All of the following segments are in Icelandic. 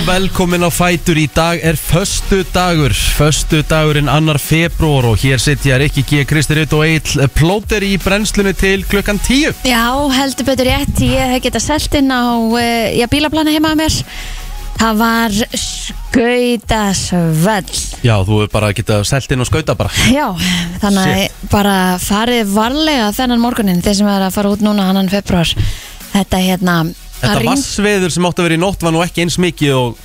og velkomin á Fætur. Í dag er föstu dagur Föstu dagurinn annar februar Og hér sitja Rikki G. Kristi Rutt og Eill Plóter í brennslunni til klukkan 10 Já, heldur betur rétt, ég hef getað selt inn á uh, já, bílaplani heima að mér. Það var skautasvöll Já, þú er bara að geta selt inn og skauta bara. Já, þannig að bara farið varlega þennan morgunin þeir sem er að fara út núna annan februar Þetta hérna Þetta vassveður sem átti að vera í nótt var nú ekki eins mikið og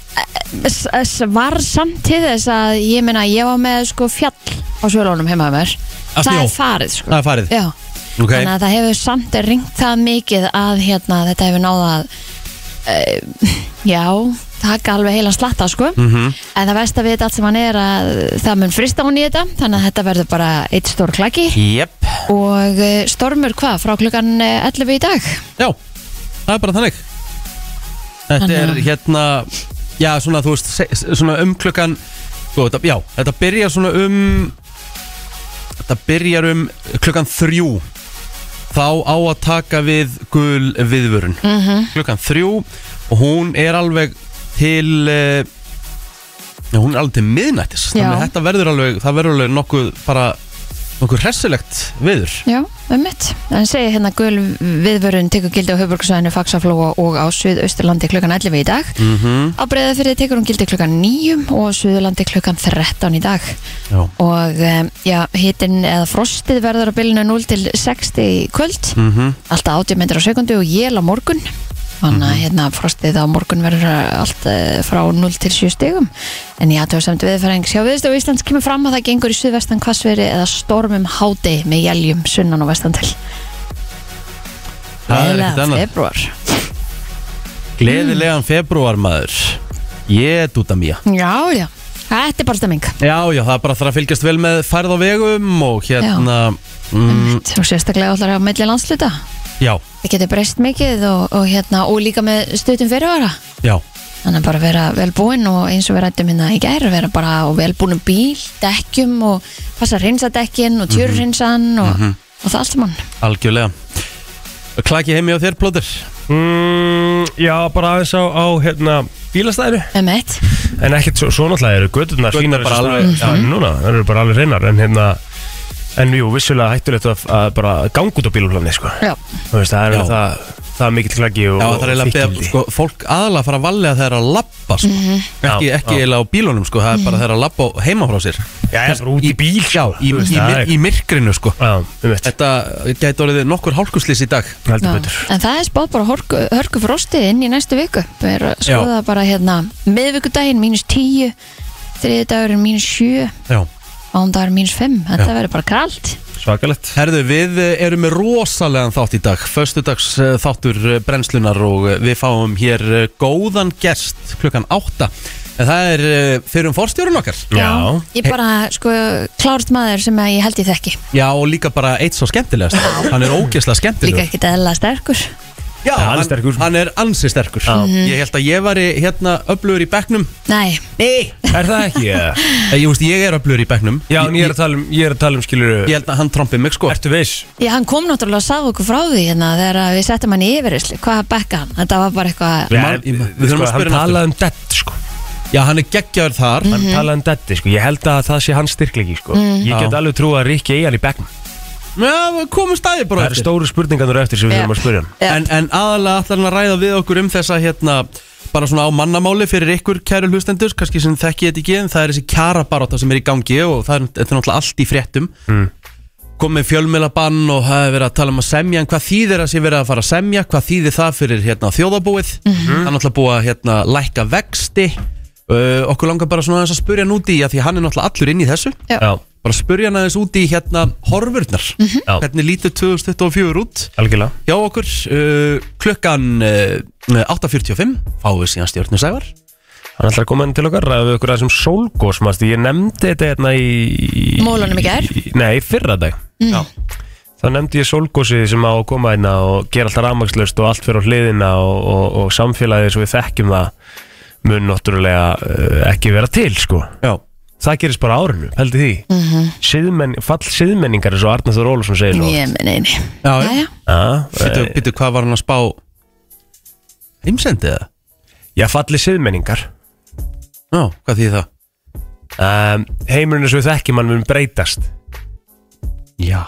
var samt til þess að ég meina ég var með sko fjall á svölunum heima að mér. Að Það er farið sko. Það er farið? Já, Ok, þannig að það hefur samt ringt það mikið að hérna þetta hefur náða að uh, já, taka alveg heila slatta sko. Mhm. en það verst að við allt sem hann er að það mun frista hún í þetta þannig að þetta verður bara eitt stór klaki. Jep, og uh, stormur hvað frá klukkan eh, 11 í dag? Já, það er bara þannig. Þetta Þannig er að- hérna Já, svona þú veist se- Svona um klukkan sko, þetta, Já, þetta byrjar svona um Þetta byrjar um klukkan þrjú. Þá á að taka við gul viðvörun. Mm Klukkan þrjú Og hún er alveg til uh, Já, hún er alveg til miðnættis. Þannig að Já. þetta verður alveg Það verður alveg nokkuð bara Nokkuð hressilegt viður já, um mitt en segi hérna gul viðvörun tekur gildi á höfburgsvæðinu Faxaflóa og á Suðausturlandi klukkan 11 í dag. Mm -hmm. á Breiðafyrði tekur hún gildi klukkan 9 og á Suðurlandi klukkan 13 í dag. Já. Og um, já, hitin eða frostið verður á bylunu 0 til 60 í kvöld. Mm alltaf 80 metrar á sekundu og jél á morgun þannig að hérna frostið á morgun verður allt uh, frá 0 til 7 stigum. En í aðtöðsamt viðfæring sjá viðst og Íslands kemur fram að það gengur í suðvestan kvassveri eða stormum háti með jæljum sunnan og vestan til. Það er ekkert Gleðilegan annað. februar Gleðilegan februar maður. Ég dúta mía. Já, já, þetta er bara stemming. Já, já, það er bara þarf að fylgjast vel með færð á vegum og hérna mm, og sérstaklega allar á milli landsluta Já, það getur breyst mikið og, og, hérna, og líka með stuttum fyrirvara. Já, Þannig að bara vera vel búinn og eins og við rættum hérna í gær vera bara á vel búnum bíl, dekkjum og passa að reynsa dekkin og tjörrinsan og, og það allt saman. algjörlega. Klaki heimi á þér, plóður Mm, já, bara aðeins á, á hérna, bílastæðinu. Um eitt. En ekkert svo, svo náttúrulega eru gödurnar fínar bara alveg- staðar. Já, núna, það eru bara alveg reynar En hérna, en jú, vissulega hættulegt að, að bara ganga út á bíluflani sko. Já. Þú veist, það er Já. það, það er mikill klaggi og, Já, það er eiginlega að beða, þykkildi. sko, fólk aðalega að fara að vallega þegar að labba, sko. Ekki, Já, ekki eiginlega á bílunum, sko, það er bara þegar að labba heima frá sér. Já, það er bara út í bíl Já, í, veist, í, það í, er- í myrkrinu, sko. Já, um veit, Þetta gæti orðið nokkur hálkuslis í dag. Heldur betur. En það er spáð bara hörku, hörku frosti inn í næstu viku. Við erum að skoða bara hérna miðvikudaginn mínus 10, þriðdagurinn mínus 7, Já ándagurinn mínus 5. Þetta verður bara kralt. Svakalegt. Herðu, við erum með rosalegan þátt í dag. Föstudags eh, þáttur eh, brennslunar og eh, við fáum hér góðan gest klukkan átta. En það er fyrir um forstjórun okkar. Já, Ég bara, sko, klárt maður sem að ég held ég þekki. Já, og líka bara eitt svo skemmtilegast. Hann er ógeðslega Líka skemmtilegur ekkert eðla sterkur. Já, Ja, hann er sterkur. hann er ansi sterkur. Já. Ég held að ég var hérna öflugur í bekknum. Nei, Nei. Er það ekki? eða? Ég, veist, ég er öflugur í bekknum. Já, en ég er að tala um, ég er að tala um skilur Ég held að hann trompið mig sko. Ertu viss? Já, hann kom náttúrulega að sagði okkur frá því hérna þegar að við settum hann í yfirherslu. Hvað bekka hann? Þetta var bara eitthvað... Ég man- ég- við þurfum að sko, spyrja Hann hann talaði um dead sko. Já, hann er geggjaður þar. Hann talaði um dead sko. Ég held að það sé hans styrklegi sko. Ég get alveg trú að Rikki eigi hann í bekknum Já, komum staði bara Það eru eftir. stóru spurningarnir eftir sem við þurfum að Já. en, en aðalega ætlar hann að ræða við okkur um þessa hérna bara svona á mannamáli fyrir ykkur kæru hlustendur, kannski sem þekki þetta ekki en það er þessi kjarabaróta sem er í gangi og það er, þetta er náttúrulega allt í fréttum. Mm. komið fjölmiðlabann og það er verið að tala um að semja en hvað þýðir að sé verið að fara að semja? Hvað þýðir það fyrir hérna þjóðabúið það er náttúrulega búið að hérna lækka vexti. Uh, okkur langar bara svona aðeins að spurja út í að því hann er náttúrulega allur inn í þessu. Já. Bara spurja hann aðeins út í hérna horfurnar. Já, hvernig lítur 2024 út? Algjörlega. Hjá okkur uh, klukkan uh, 8.45 fáum við síðan stjórnum sævar. Hann ætlar að koma inn til okkar ræða við okkur aðeins um sólgós manstu, Ég nefndi þetta hérna í Mólunum í gær? Nei, fyrra dag Já. Þá nefndi ég sólgósið sem á að koma hérna og gera alltaf rafmagnslaust og allt fyrir á hliðina og, og, og samfélagið svo við þekkjum það mun náttúrulega uh, ekki vera til sko. Já. Það gerist bara árinu, heldur því mm -hmm. Siðmenn, Fall siðmenningar eins og Arnaður Ólusson segir svo Ég, nei, nei. Já, já. Já, Býtu, eh, býtu, hvað var hann að spá heimsendið það? Já, falli siðmenningar Já, hvað þýð það? um, Heimurinn eins og við þekkjum hann mun breytast Já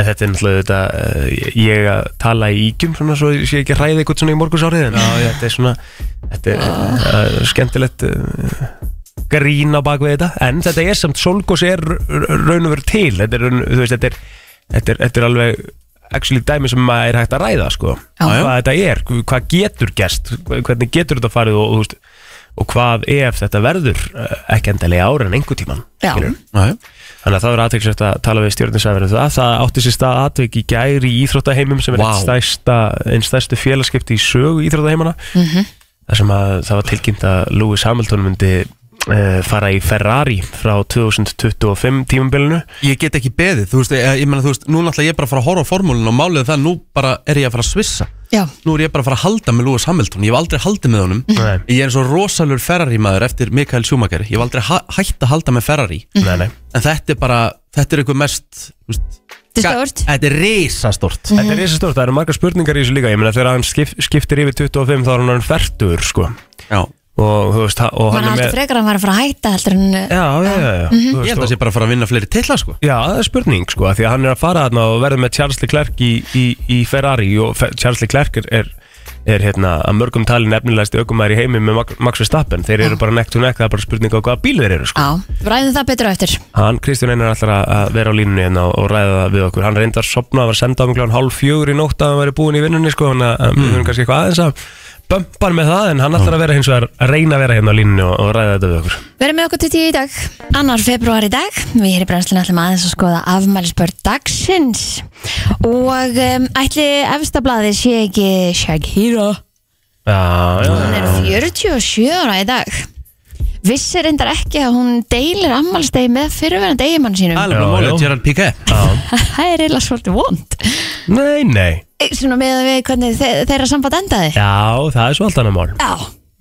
En þetta er náttúrulega þetta, uh, ég að tala í ígjum svona svo ég sé ekki að ræða eitthvað svona í morgunsárið en þetta er svona þetta er uh, skemmtilegt uh, grín á bakvið þetta en þetta er samt, Solgos er raun og veru til þetta er, raun- þú veist, þetta er, þetta er, þetta er alveg actually dæmi sem maður er hægt að ræða sko, Já. hvað þetta er hvað getur gerst, hvernig getur þetta farið og, og, þú veist, og hvað ef þetta verður uh, ekki endilega ára en einhver tíman Já. Já, Þannig að það er aðtækksvægt að tala við stjórninsæðverðin það. Það átti sér stað atvik í gæri í íþróttaheimum sem er Vá. einn stærsta, einn stærstu félagskipti í sögu íþróttaheimana. Mhm. Það sem að það var tilkynnt að Lewis Hamilton myndi fara í Ferrari frá 2025 tímabilinu. Ég get ekki beðið, þú veist, ég, ég meina, þú veist, nú náttúrulega ég er bara að fara að horfa á formúlinu og málið það, nú bara er ég að fara að svissa Já, Nú er ég bara að fara að halda með Lewis Hamilton, ég hef aldrei haldið með honum Nei, Ég er eins og rosalur Ferrari maður eftir Mikael Schumacher Ég hef aldrei ha hætt að halda með Ferrari nei, nei. En þetta er bara, þetta er eitthvað mest veist, Þetta er. Þetta er risastort Þetta er reysa stórt, það eru margar spurningar í þessu líka. Ég meina þegar hann skip, skiptir yfir 25 þá er hann hann færtur, sko. Já, Og þú veist, og hann er með... frekar að hann var að fara að hætta heldur en Já, já, já, já. Þú ég veist, held að það sé bara að fara að vinna fleiri titla sko. Já, það er spurning sko, af því að hann er að fara þarna og verður með Charles Leclerc í, í, í Ferrari og Fe Charles Leclerc er, er, er hérna, að mörgum talin efnilegast aukumæður í heimi með Max- Max Verstappen. Þeir eru bara neck to neck, það er bara spurning á hvaða bíl þeir eru sko. Já, við ræðum það betur á eftir. Hann, Kristján Einar ætlar að- að vera á línunni hérna og, og ræða það við okkur, hann reyndar að sopna, var senda á mig kláðan hálf fjögur í nótt að hann væri búin í vinnunni sko, hann að við höfum kannski eitthvað aðeins að bömpan með það en hann ætlar að vera hins vegar að reyna að vera hérna á línunni og, og ræða þetta við okkur. Við erum með okkur til tíu í dag, annar februar í dag. Við hér í brennslinu ætlum aðeins að skoða afmælisbörn dagsins. Og um, ætli efstablaði sé ekki Shakira? Já, já, Hún er 47 ára í dag Vissi reyndar ekki að hún deilir afmælistegi með fyrirverandi eigimann sínum. Alveg Já, málið, já. Gerard Piqué. Já. Það er eiginlega svolítið vond. Nei, nei. Svona með að við hvernig þe þeirra samband endaði? Já, það er svo allt annað mál. Já,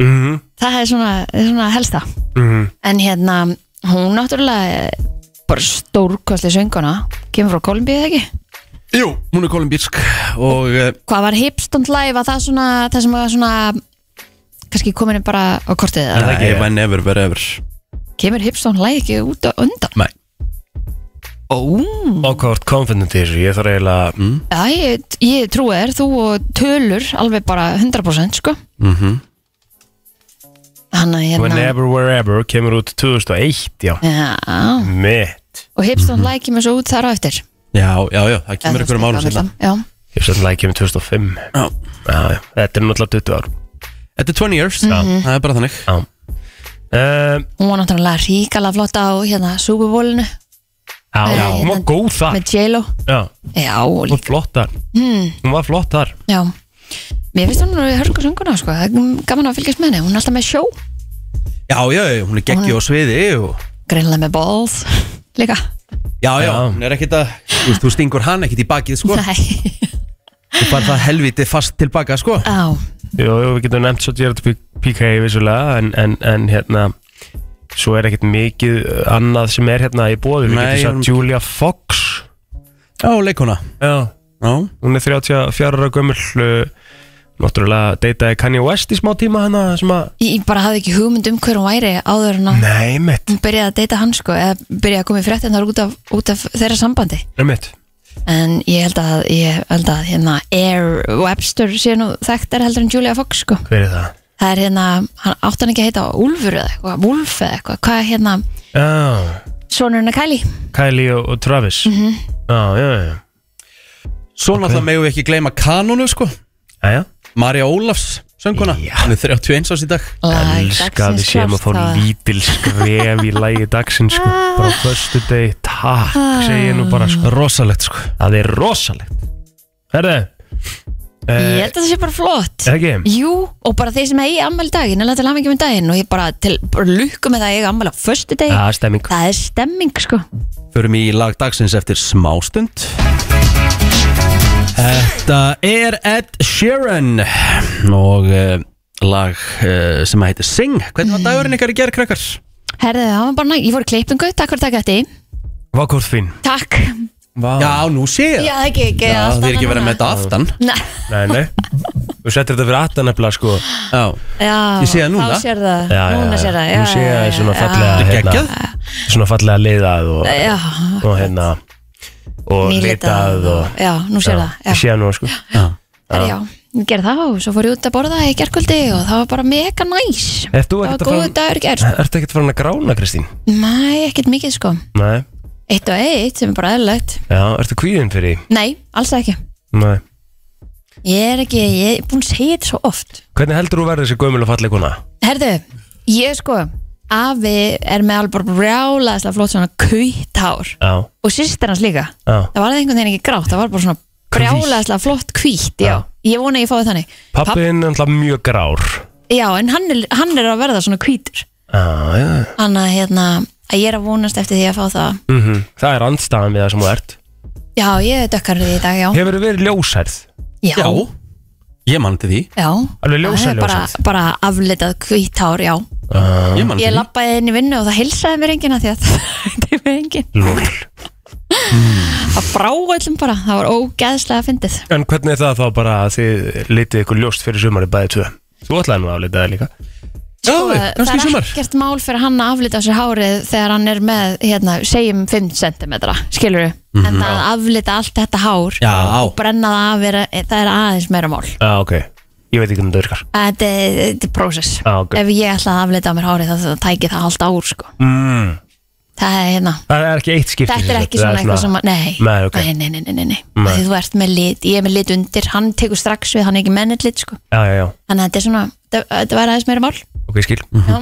mm það er svona, svona helsta. -hmm. En hérna, hún náttúrulega er bara stórkostli sönguna Kemur frá Kolumbíu eða ekki? Jú, hún er kolumbísk og uh, Hvað var Hipstond Live? Að það svona Það sem var svona kannski komin bara á kortið Er það eða? ekki? If I never wherever Kemur Hipstond Live ekki út á undan? Nei. Ó, Og hvað vart confident í þessu, ég þarf eiginlega mm. já, ég, ég trúi þér Þú og tölur alveg bara 100% sko. Mm Þannig að hérna Whenever, Wherever kemur út 2001, já. Já, Mitt. Og Hipstond Live kemur svo út þar á eftir. Já, já, já, það kemur ykkur um árum Ég sem það kemur 2005 Já. já, já. Þetta er náttúrulega 20 ár Þetta er 20 years, Mhm. það er bara þannig. Já. Um, hún var náttúrulega ríkala flott á hérna Superbólinu Já, Nei, já, hún var hérna- góð þar. Með J-Lo. Já, Já, og hún var líka. flott þar. Hmm, Hún var flott þar. Já, mér finnst hún hörku sönguna sko. það er gaman að fylgjast með henni. Hún er alltaf með sjó, Já, já, já, hún er geggju á sviði og... greinlega með balls líka. Já, já, Já. hún er ekkit að Þú veist, þú stingur hann ekkit í bakið, sko. Nei, Þú far það helviti fast tilbaka, sko. Á, Jú, við getum nefnt svo Gerard Piqué vissulega en, en, en hérna Svo er ekkert mikið annað sem er hérna í bóði Við getum sagt Julia Fox. Já, leikona Já. Já, Hún er 34 ára gömul uh, Náttúrulega deytaði Kanye West í smá tíma hana sem að ég bara hafði ekki hugmynd um hver hún væri áður en að Nei, mitt, hún byrjaði að deyta hann sko, eða byrjaði að koma í fréttin þar út af, út af þeirra sambandi. Nei, mitt en ég held að, ég held að hérna, Air Webster sé nú þekktar heldur en Julia Fox sko. Hver er það? það er hérna, hann átt hann ekki að heita Úlfur eða eitthvað, Wolf eða eitthvað. Hvað er hérna, Já, sonurinn að Kylie. Kylie og, og Travis. Mhm. Já, já, já svo náttúrulega megum við ekki gleyma kanonu, sko. Jæja, Marja Ólafs, sönguna. Hún er 31 ás í dag. Lag elska við dagsins séum að fá það lítil skref í lægi dagsins sko, bara á föstu degi, takk segi ég nú bara sko, Rosalegt, sko. Það er rosalegt. Herðu Ég uh, held að það sé bara flott. Er ekki? Jú, og bara þeir sem eigi ammæli daginn Ég til hafa ekki með daginn og ég bara, til, bara lukku með það að eiga ammæli á föstu degi. Já, stemming. Það er stemming sko. Förum í lag dagsins eftir smástund Þetta er Ed Sheeran og uh, lag uh, sem heitir Sing. Hvernig var dagurinn ykkar í gerð, krakkar? Herðu, það var bara næg Ég fór í klippingu, takk fyrir takk eftir. Hvað hvort fín? Takk. Vá. Já, nú sé ég. Já, það ekki, ekki Já, þið er ekki verið með núna. þetta aftan. Nei, Nei, nei. Þú settir þetta fyrir aftan nefnilega sko. Já, Já, Ég sé það núna. Þá sér það, Já, núna já. sér það. Nú sé ég það svona já, fallega Þetta er hérna, geggjað. Svona fallega liðað og, Já, og hérna Og litað og Já, nú sér það Ég Já, sé það nú sko. Já. Já, já. ég gerði það og svo fór ég út að borða í gerkvöldi og það var bara mega næs. Ert þú Það var ekkert að góðu fara dagur í gerð sko. Ertu ekkert farin að grána Kristín? Nei, ekkert mikið sko. Nei. Eitt og eitt sem er bara eðlilegt. Já, ertu kvíðin fyrir því? Nei, alls ekki. Nei. Ég er ekki, ég er búin að segja þetta svo oft. Hvernig heldur þú verður þessi gömul og falleg kona? Herðu, ég sko Afi er með alveg bara brjálaðislega flott svona kuitt hár Já, og sýstir hans líka. Já. Það var einhvern veginn ekki grátt, það var bara svona brjálaðislega flott hvítt, já. ég vona að ég fái þannig. Pappin er alltaf mjög grár. Já, en hann er, hann er að verða svona hvítur. Já, já. Hann að hérna, að ég er að vonast eftir því að fá það. Mm Það er andstaðan við það sem þú ert. Já, ég er dökkarið í dag, já. Hefur verið ljósærð? já, Já, ég mann til því. Já. Alveg ljósærð er bara, ljósærð bara aflitað hvítt hár, já. Ég mann ég til því. lappaði inn í vinnu og það hilsaði mér enginn að því að það er mér enginn. Lól það brá öllum bara, það var ógeðslega fyndið. En hvernig er það þá bara að þið litið ykkur ljóst fyrir sumari bæði tvö? Þú ætlaði nú að aflita það líka Sko, í það er ekkert mál fyrir hann að aflita á sér hárið þegar hann er með, hérna, segjum 5 cm, skilur við en að aflita allt þetta hár Já. og brenna það af, er, það er aðeins meira mál. Já, ok. Ég veit ekki hvernig það virkar. Þetta er, prósess. Já, ok. ef ég ætla að aflita á mér hárið þá þá tæki það allt ár sko. mm. það er hérna. Það er ekki eitt skipti Þetta er ekki svona eitthvað sem að, nei, Nei, ok. nei, nei, nei, nei, nei, þú ert með lit, ég er með lit undir, hann tekur strax við, hann er ekki með neitt lit, sko. Já, já, já, Þannig að þetta er svona, þetta var aðeins meira mál. Ok, skil. Já,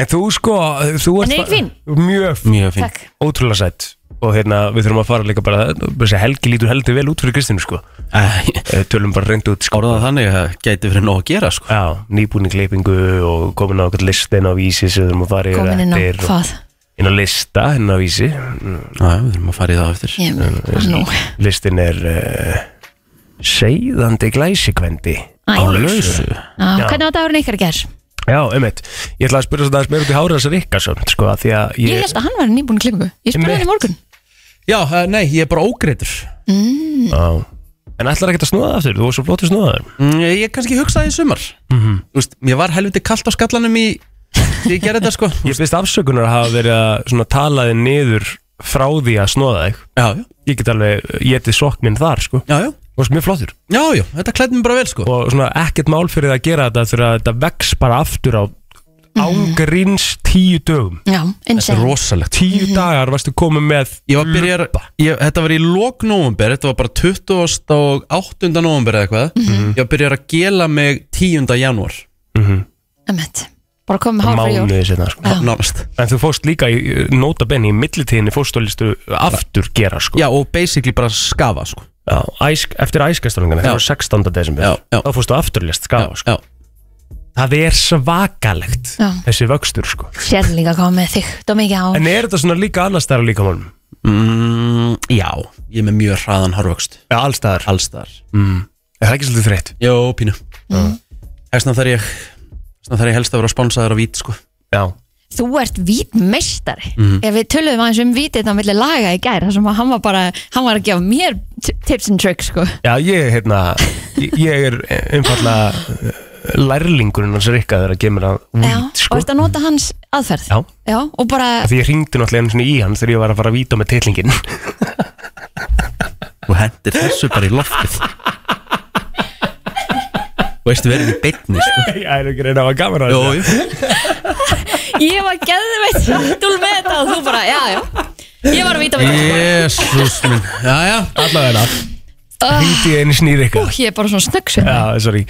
En þú sko, þú En er ég fín? Mjög Mjög fín. Takk. ótrúlega sætt Og hérna, við þurfum að fara líka bara Þessi helgi lítur heldur vel út fyrir Kristínu sko. Æ, Eh, Tölum bara reynd út sko. Orðað þannig að gæti fyrir nóg að gera sko. Já, nýbúin í kleipingu og komin á okkur listin á vísi sem við þurfum að fara yfir komin inn á eftir og- hvað? inn á lista, inn á vísi. Mm, Já, við þurfum að fara í það eftir. Ég bara nú. Listin er uh, Seiðandi glæsikvendi. Æ. Á lausu. Já, hvernig var dagurinn ykkar að ger? Já, einmitt. Ég ætla að spyrja svo það meira út í Háras Ríkkarsson sko, að því að Ég ég, held að hann var nýbúin í klippingu. Ég spurði hann í morgun. Já, uh, nei, ég er bara ógreitur Já. En ætlar ekki að snúða það aftur, þú var svo flott að snúða það mm, Ég, ég kannski hugsaði í sumar. Mhm. Þú veist, Mér var helviti kalt á skallanum í Því ég gerði þetta sko. Ég finnst afsökunar að hafa verið að svona tala þig niður frá því að snúða þig. Já, já, Ég get alveg getið sokk minn þar sko. Já, já varst mjög flottur Já, já, þetta klæði mér bara vel sko Og svona ekkert mál fyrir það að gera þetta Þegar þetta vex bara aftur á ángríns tíu dögum Já, Þetta er insane. rosalegt Tíu dagar varstu komið með Ég var að byrja, ég, þetta var í lok nóvumber, þetta var bara 20. og 8. nóvumber eða eitthvað Ég var að byrja að gela mig 10. janúar mm Emmett. Bara komið hár fyrir jól. mánuði sinna sko. Nánast En þú fóst líka í nota benni í millitíðinni fórstu að listu aftur gera sko Já, og basically bara skafa sko æsk, eftir æskastalungana, það var 16. desember þá fórstu afturlist skafa sko. Já, það er svakalegt Já. þessi vöxtur sko. Sér líka komið þygt og mikið hár. en er þetta svona líka annars stæðar líka málum? mm, já, ég er með mjög hraðan hárvöxt Já, allstaðar Allstar mm. Er það ekki svolítið þreytt? Jó, pínu Þessna þarf ég Þessna þarf ég helst að vera sponsaður á vít sko Já Þú ert vítmeistari Ef við töluðum aðeins um vítið á milli laga í gær þar sem að hann var bara, hann var að gefa mér tips and tricks sko. Já, ég, hérna, ég, ég er einfallega uh, lærlingurinn hans Rikka þegar að gemur að Já, vít, og sko. ert að nota hans aðferð? Já. og bara, Því ég ringdi náttúrulega einu svona í hann þegar ég var að fara að víta með titlingin Þú hendir þessu bara í loftið. Þú veist við erum í beinni sko. Ég er ekki reyna að hafa að Jó, jú ég var geðveitt sattúl með þetta og þú bara, já, já Ég var að víta með þetta Jésús minn. Já, já Allavega. Ringdi ég einu Rikka. Ú, ég er bara svona snöggsum Já, sorry.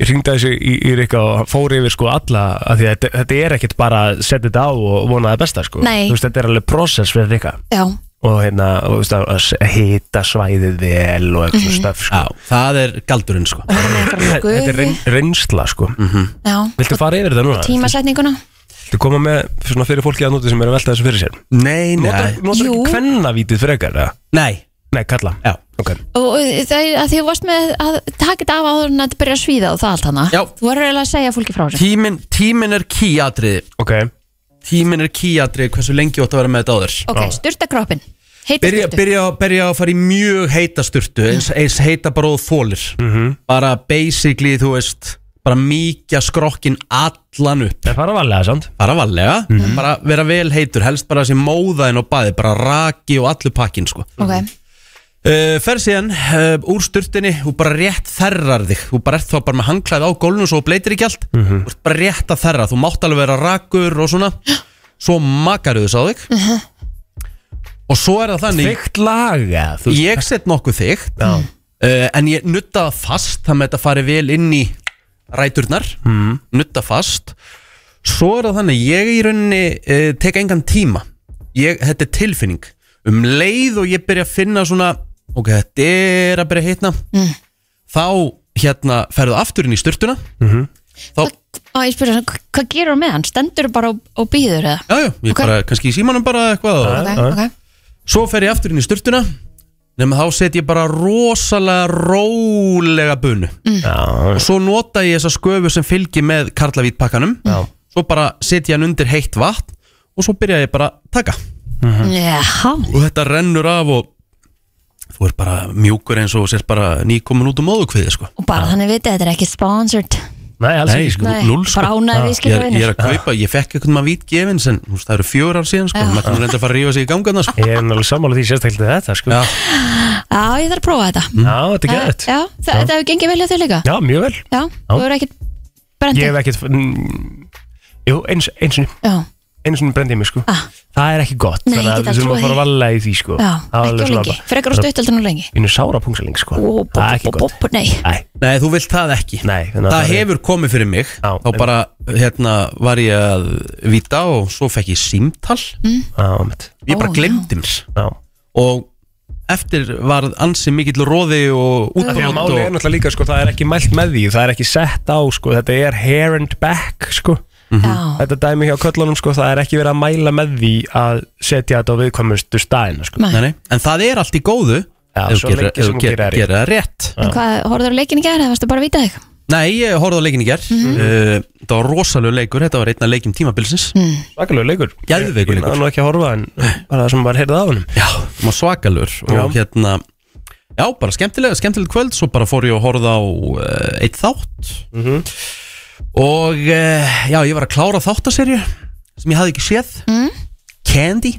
Ég ringdi þessu í, í Rikka og hann fór yfir sko alla af Því að þetta, þetta er ekkert bara að setja þetta á og vona það besta sko. Nei. Þú veist, þetta er alveg process fyrir Rikka. Já, Og hérna, og, þú veist, að að hita svæðið vel og eitthvað svona stöf sko. Já, það er galdurinn sko. Er Þetta er reyn, reynsla sko. Já, Viltu fara yfir þetta núna? tímasetninguna Viltu koma með svona fyrir fólki að núti sem er að velta þessu fyrir sér? Nei, Notar, nei. Notar Jú. ekki kvennavítið frekar, eða? Nei, Nei, kalla. Já. Ok. Og það er að því þú varst með að taka þetta af áður en að þetta byrja að svíða og það allt hana Já. Þú verður eiginlega að segja fólki frá þessu. Tímin, tímin er kýatriði Ok. Tímin er kýatriði hversu lengi þú átt að vera með þetta áður. Ok, styrta kroppin heita Byrja, sturtu. byrja, byrja að fara í mjög heita sturtu eins, eins heita bara og þólir bara basically, þú veist bara mýkja skrokkin allan upp. Það fara varlega, sant? bara valega, bara vera vel heitur helst bara þessi móðaðin og baði bara raki og allur pakkin sko. Ok, uh, fer síðan uh, úr sturtinni og bara rétt þerrar þig. Þú bara ert þá bara með hangklæð á gólfinu svo bleitir ekki allt. Þú ert bara rétt að þerra. Þú mátt alveg vera rakur og svona. Svo makaru þess á þig og svo er það þannig Þygt laga ég set nokkuð þygt Já. uh, en ég nutta það fast þannig að þetta fari vel inn í ræturnar mm. nutta fast svo er það þannig ég í rauninni uh, tek engan tíma ég, þetta er tilfinning um leið og ég byrja að finna svona ok, þetta er að byrja að hitna Mm. þá hérna ferðu aftur inn í styrtuna þá, og ég spyrir hvað hva gerur með hann? Stendur bara og, og býður eða? já, já, ég Ok. bara kannski í símanum bara eitthvað og, Ok, ok Svo fer ég aftur inn í styrtuna nema þá set ég bara rosalega rólega bunu. Já, og svo nota ég þessa sköfu sem fylgir með karlavítpakkanum. Svo bara set ég hann undir heitt vatn og svo byrja ég bara að taka. Já, og þetta rennur af og þú er bara mjúkur eins og sér bara nýkomin út um móðukviði sko. og bara þannig vitið, þetta er ekki sponsored nei, alls Nei, ekki. sko, Nei, null sko. bara ánægði ég, er, viðskiptavinur. ég er að kaupa, ég fekk eitthvað maður vít gefins en þú veist, það eru fjór ár síðan sko, Já. maður kannu reynda að fara að rífa sig í gangarna sko. Ég er náttúrulega sammála því sérstaklega þetta, sko. Já, Já, ég þarf að prófa þetta. Já, þetta er gæðið Já, það, þetta hefur gengið vel hjá þau líka? Já, mjög vel. Já, þú hefur ekkert brendið Ég hef ekkert mm, Jú, eins, eins og Já, eins og brendið mig, sko. Ah, Það er ekki gott Nei, Þannig að við þurfum að fara að valla í því, sko. Já, Það er ekki alveg á svona lengi. Frekar og stutt heldur nú lengi. Einu sára pungsaling, sko. Ó, Það er ekki bop, gott. bop, bop, Nei, Nei, nei, þú vilt það ekki. Nei þannig að Það er- hefur komið fyrir mig. Já. Þá bara, hérna, var ég að vita og svo fekk ég símtal. Já, mitt Ég bara Ó, glemdi mér. Já. Og eftir var ansi mikill róði og Því að útbrot máli er og, náttúrulega líka, sko, það er ekki mælt með því Það er ekki sett á, sko, þetta er hair and back, sko já, Þetta dæmi hjá köllunum, sko, það er ekki verið að mæla með því að setja þetta á viðkvæmustu staðina, sko. Nei. Nei, nei, En það er allt í góðu Já, ef svo þú gerir- lengi sem þú þú ger- gerir það rétt. gerir það rétt. En hvað, horfður á leikin í gæri eða varstu bara að vita þig? Nei, ég horfði á leikin í ger Mhm. uh, Það var rosalegu leikur, þetta var einn af leikjum tímabilsins. Mm. Svakalegu leikur. Geðveikur Ég leikur. náðu nú ekki að horfa en bara það sem var heyrðið á honum. Já, það var svakalur og hérna Já, bara skemmtilega, skemmtilega kvöld. Svo bara fór ég að horfa á uh, eitt þátt. Mhm. Og uh, já, ég var að klára þáttaserju Sem ég hafði ekki séð. Mm. Candy,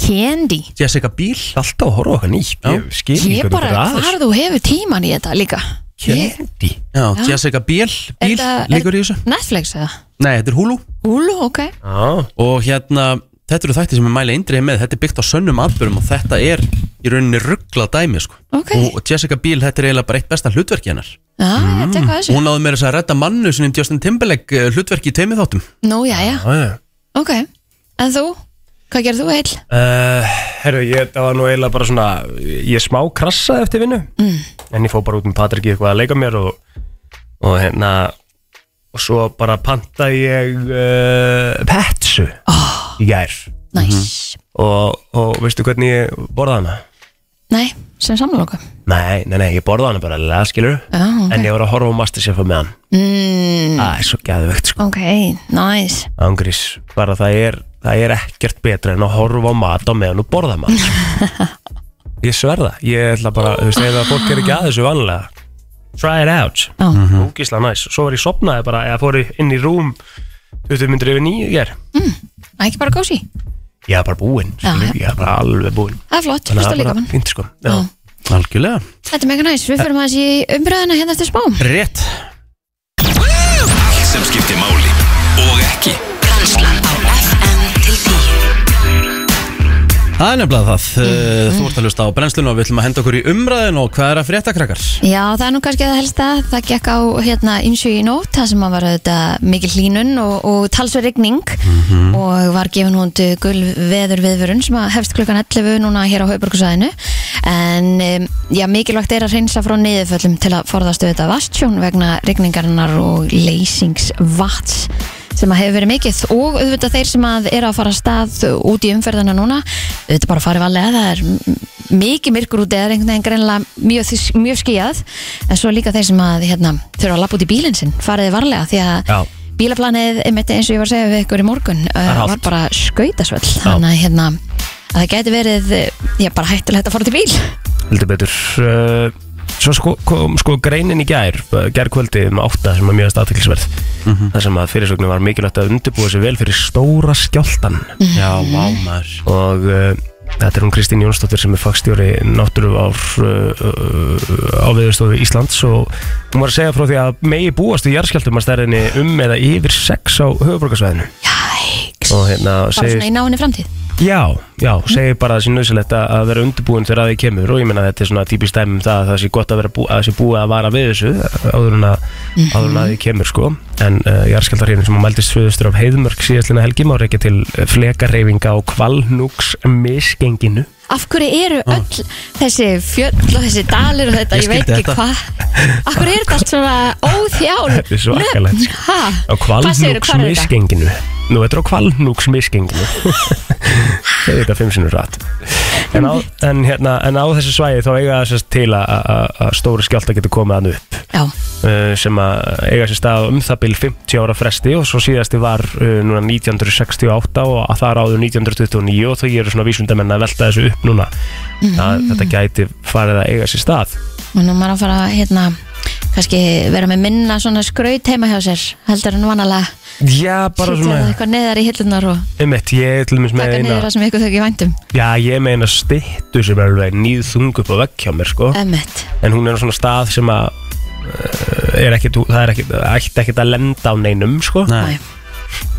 Candy. Jessica Biel. Alltaf að horfa okkar nýtt Já. Ég skil Ég ekki bara, hvað það hvar þú hefur tíman í þetta líka. Ég- Kendi Já, Já. Jessica Biel, Er Biel, þetta- er- líkur í þessu. Netflix eða? Nei, þetta er Hulu. Hulu, ok. Já, Og hérna, þetta eru þætti sem ég mæli eindriði með. Þetta er byggt á sönnum atbyrjum og þetta er í rauninni ruggla dæmi sko. Ok, Og Jessica Biel, þetta er eiginlega bara eitt besta hlutverki hennar já, ég tekka þessu. Hún náði meira þess að redda mannu sinni Justin Timberlake eh, hlutverki í teimi þáttum. Nú, já, já, já, já. Ok En þú, hvað gerir þú heil? Uh, herru, ég, það var nú eiginlega bara svona Ég smá krassaði eftir vinnu mm. En ég fór bara út með Patrik í eitthvað að leika mér Og, og hérna Og svo bara pantaði ég uh, Petsu Oh, Í gær. Næs og, og veistu hvernig ég borða hana? Nei, sem samloku Nei, nei, nei, ég borða hana bara lega, skilur Já, ok. En ég var að horfa á Masterchef með hann mm, Það er svo gæðvegt, sko. Ok, næs Ángrís, bara það er Það er ekkert betra en að horfa á mat á meðan þú borða mat sko. Ég sverða, ég ætla bara Þú veist, ef að fólk er ekki að þessu vanlega Try it out. Já, Úgisla næs, svo var ég sopnaði bara Eða fór ég inn í rúm 20 myndir yfir nýju ger ekki bara kósi Ég er bara búinn, ég er bara alveg búinn. Það er flott, það líka mann fínt, sko. Já. Algjörlega. Þetta er mega næs, við fyrir maður í umræðina hérna eftir spám. Rétt. Allt sem skiptir máli og ekki Það er nefnilega það mm. Þú ert að hlusta á brennslun og við ætlum að henda okkur í umræðin og hvað er að frétta krakkar? Já, það er nú kannski það helsta Það gekk á hérna ymsju í nótt Það sem að var þetta mikil hlínun og, og talsverð rigning og var gefin hún til gul veður viðvörun sem að hefst klukkan 11 núna hér á Hauðborgarsæðinu en um, já, mikilvægt er að reynsa frá niðurföllum til að forðast auðvitað vastjón vegna rigningarinnar og leysingsvats sem að hefur verið mikið og auðvitað þeir sem að er að fara að stað út í umferðina núna. Auðvitað bara farið valega það er mikið myrkur úti eða einhvern veginn greinlega mjög, mjög skíjað en svo líka þeir sem að hérna, þurfa að lappa út í bílinn sinn fariði varlega því að Já. bílaplanið eins og ég var að segja við ykkur í morgun uh, var bara skautasvöll þannig að hérna að það gæti verið eh, já, bara hættulegt að fara til bíl. Heldur betur. Uh, Svo sko, kom sko greinin í gær gærkvöldi um átta sem var mjög aðteklisverð þar sem að fyrirsögnum var mikilvægt að undirbúa sig vel fyrir stóra skjáltan Já, vá maður. Og uh, þetta er hún Kristín Jónsdóttir sem er fagstjóri náttúru ár uh, uh, á viðurstofu Íslands og hún var að segja frá því að megi búast í jarðskjáltum að stærðinni um eða yfir 6 á höfuborgarsvæðinu Jæks. Hérna Bara segir svona í náinni framtíð Já, já, segir bara að það sé nöðsilegt að vera undirbúin þegar að því kemur og ég meina að þetta er svona típist dæmi um það að það sé gott að vera bú, að það sé búið að vara við þessu áður en að, áður en að því kemur sko. En uh, jarðskjáltarhérinn sem að mældist svöðustur af heiðmörk síðastlina helgi má reykja til flekarreyfinga og kvalnúks misgenginu Af hverju eru öll þessi fjöll og þessi dalir og þetta, Ég ég, veit skildi ekki þetta. hvað? Af hverju er þetta allt svona óþjál Þetta er svakalegt, sko. Á Hvað segirðu, hvar er þetta? misgenginu. Nú, þetta er á kvalnúks misgenginu Segir þetta fimm sinnur rætt en á, en, hérna, en á þessu svæði þá eiga þess til að- að að stóri skjálta getur komið hann upp. Já, sem að eiga sér stað um það bil 50 ára fresti og svo síðasti var uh, núna 1968 og að það er áður 1929 og þau eru svona vísundamenn að velta þessu upp núna. Að þetta gæti farið að eiga sér stað. Og nú maður að fara að hérna kannski vera með minna svona skraut heima hjá sér heldur en vanalega. Já, bara svona eitthvað neðar í hillunar og einmitt, ég taka niður það sem ykkur þau ekki væntum Já, ég með eina styttu sem er alveg nýð þung upp á vegg hjá mér sko. Emmett en hún er svona stað sem að er ekkit, það er ekkit, ætti ekkit að lenda á neinum sko. Nei.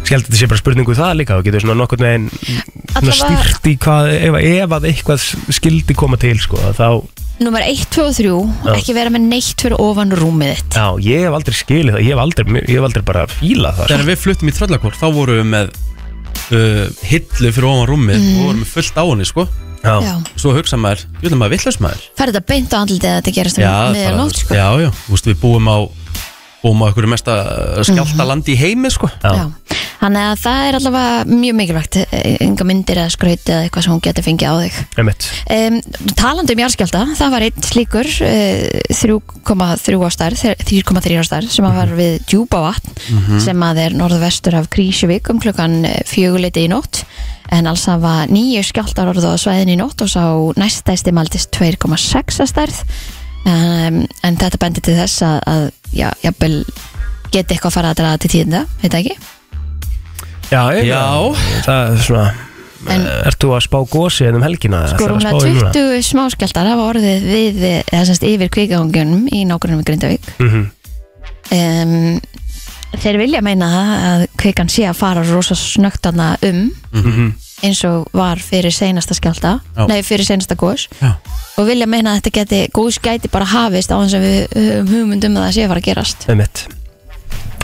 Skjald þetta sé bara spurningu það líka og getur svona nokkurn veginn svona Allavega- stýrt í hvað ef, ef að eitthvað skildi koma til sko þá, Númer 1, 2 og 3 Já. ekki vera með neitt fyrir ofan rúmið þitt. Já, ég hef aldrei skilið það ég hef aldrei, ég hef aldrei bara fílað það Þegar við fluttum í Tröllakór þá vorum við með uh, hillu fyrir ofan rúmið og vorum við fullt á henni sko já, Já, Svo hugsa maður, ég vil maður villast maður. Fer þetta beint á andlitið að þetta gerast um miðja nótt sko? já, já, þú veist við búum á búum á einhverju mesta skjálta landi í heimi sko. Já. Já, þannig að það er allavega mjög mikilvægt enga myndir eða skraut eða eitthvað sem hún getur fengið á þig. Einmitt. Um, Talandi um jarðskjálta, það var einn slíkur uh, 3,3 á stærð 3,3 á stærð sem að var við Djúbavatn sem að er norðvestur af Krísjövík um klukkan fjöguleiti í nótt en alls hafa nýju skjáltar orðu á svæðin í nótt og sá næstæsti maldist 2,6 að stærð um, en þetta bendir til þess að, að já, jafnvel geti eitthvað að fara að draga til tíðinda, veit ekki já, ég, Já. það er svona En- Ert þú að spá gósi um helgina? Sko að rúmlega spá í núna? 20 smáskjaldar hafa orðið við, eða semst yfir kvíkagangunum í í Grindavík Mhm. um, Þeir vilja meina það að kvikan sé að fara rosa snögt þarna um Mhm. eins og var fyrir seinasta skjálta Já. nei fyrir seinasta gos Já. og vilja meina að þetta geti, góðs gæti bara hafist á þess að við höfum hugmynd um að það sé að fara að gerast Einmitt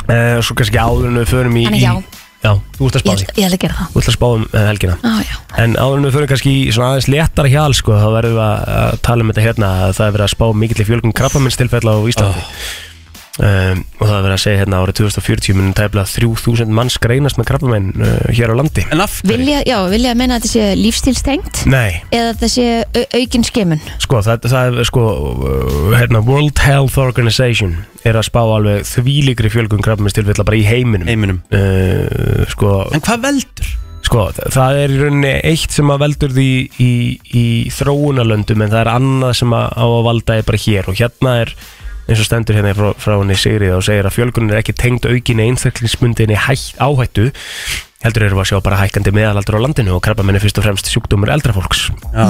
uh, Svo kannski áður en við förum í Þannig já. í- Já, þú ert að spá Ég, því ég ætla að gera það Þú ert að spá um uh, helgina Á, já. En áður en við förum kannski í svona aðeins léttara hjal sko, þá verðum við að, að tala um þetta hérna að það er verið að spá mikill í fjölgun krabbaminstilfella á Íslandi um, og það er verið að segja hérna árið 2040 munum tæplega 3000 manns greinast með krabbaminn uh, hér á landi. En af hverju? Vilja, já, vilja meina að þetta sé lífstílstengt Nei, eða þetta sé au- aukin skemun sko það, það er sko uh, hérna, World Health Organization er að spá alveg þvílíkri fjölgun krabbaminstilfella bara í heiminum. Heiminum. Uh, sko, En hvað veldur? Sko, þa- það er í rauninni eitt sem að veldur því í, í þróunarlöndum en það er annað sem að á að valda er bara hér. Og hérna er eins og stendur hérna frá, frá henni Sigrið og segir að fjölgunin er ekki tengd aukinni einstaklingsmundinni hætt, áhættu heldur við að sjá bara hækkandi meðalaldur á landinu og krabba minni fyrst og fremst sjúkdómur eldra fólks. Já,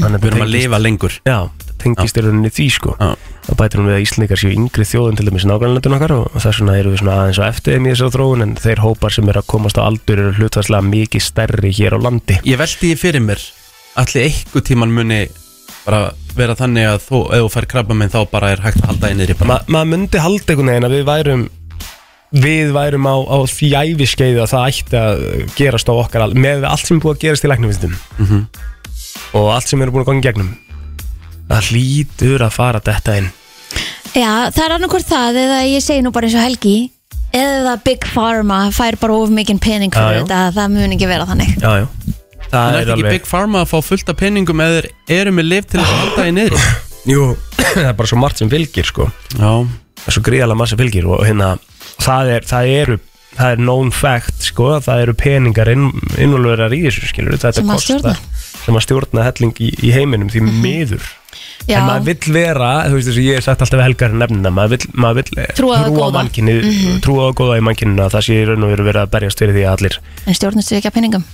Þannig við erum að lifa lengur. Já, tengist í rauninni því sko. Já. og bætir hún við að Íslandingar séu yngri þjóðun til dæmis nágrannlöndun okkar og þess vegna eru við svona aðeins á eftir í þessari þróun en þeir hópar sem eru að komast á aldur eru hlutvarslega mikið stærri hér á landi. Ég veldi því fyrir mér Allir einhver tíman muni bara vera þannig að þú, ef þú fær krabba minn þá bara er hægt að halda einir í bara Ma, maður myndi halda einhvern veginn að við værum við værum á, á því æfiskeiði að það ætti að gerast á okkar al- með allt sem er búið að gerast í læknumvistum Mhm. og allt sem eru búin að ganga í gegnum það hlýtur að fara þetta inn Já, það er annarkvort það eða ég segi nú bara eins og Helgi eða Big Pharma fær bara of mikinn pening fyrir Já, já. þetta það mun ekki vera þannig já, já. En það er er ekki alveg Big Pharma að fá fullt af peningum eða eru með liv til þess að halda í niðri Jú, það er bara svo margt sem fylgir sko. Já, það er svo gríðalega margt sem fylgir og hérna, það, er, það eru það er known fact sko, að það eru peningar inn, innvolverar í þessu skilur þetta Sem að kostar, stjórna. sem að stjórna helling í, í heiminum því miður Já. en maður vill vera, þú veist þess að ég hef sagt alltaf við helgar nefnina, maður vill, maður vill eh, Trúa á það góða. mannkinni, trúa á góða í mannkyninu að það sé í raun og veru verið að berjast fyrir því að allir En stjórnustu ekki að penningum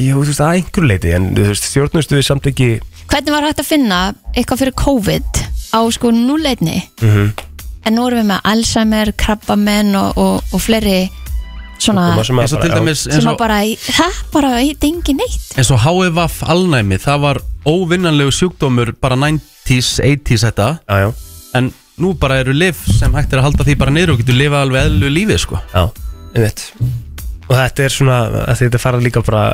Jú, þú veist, að einhver leiti en þú veist, stjórnustu við samt ekki Hvernig var hægt að finna eitthvað fyrir COVID á sko núleitni Mhm. En nú erum við með Alzheimer, krabbamenn og, og, og fleiri svona Koma sem að eins og bara- til já. dæmis sem eins að og, bara, það bara heit engin neitt eins og HFF alnæmi það var óvinnanlegu sjúkdómur bara 90s, 80s þetta Já, já, en nú bara eru liv sem hægt er að halda því bara niður og getur lifa alveg eðlu lífi sko. já, einmitt og þetta er svona, að þetta fara líka bara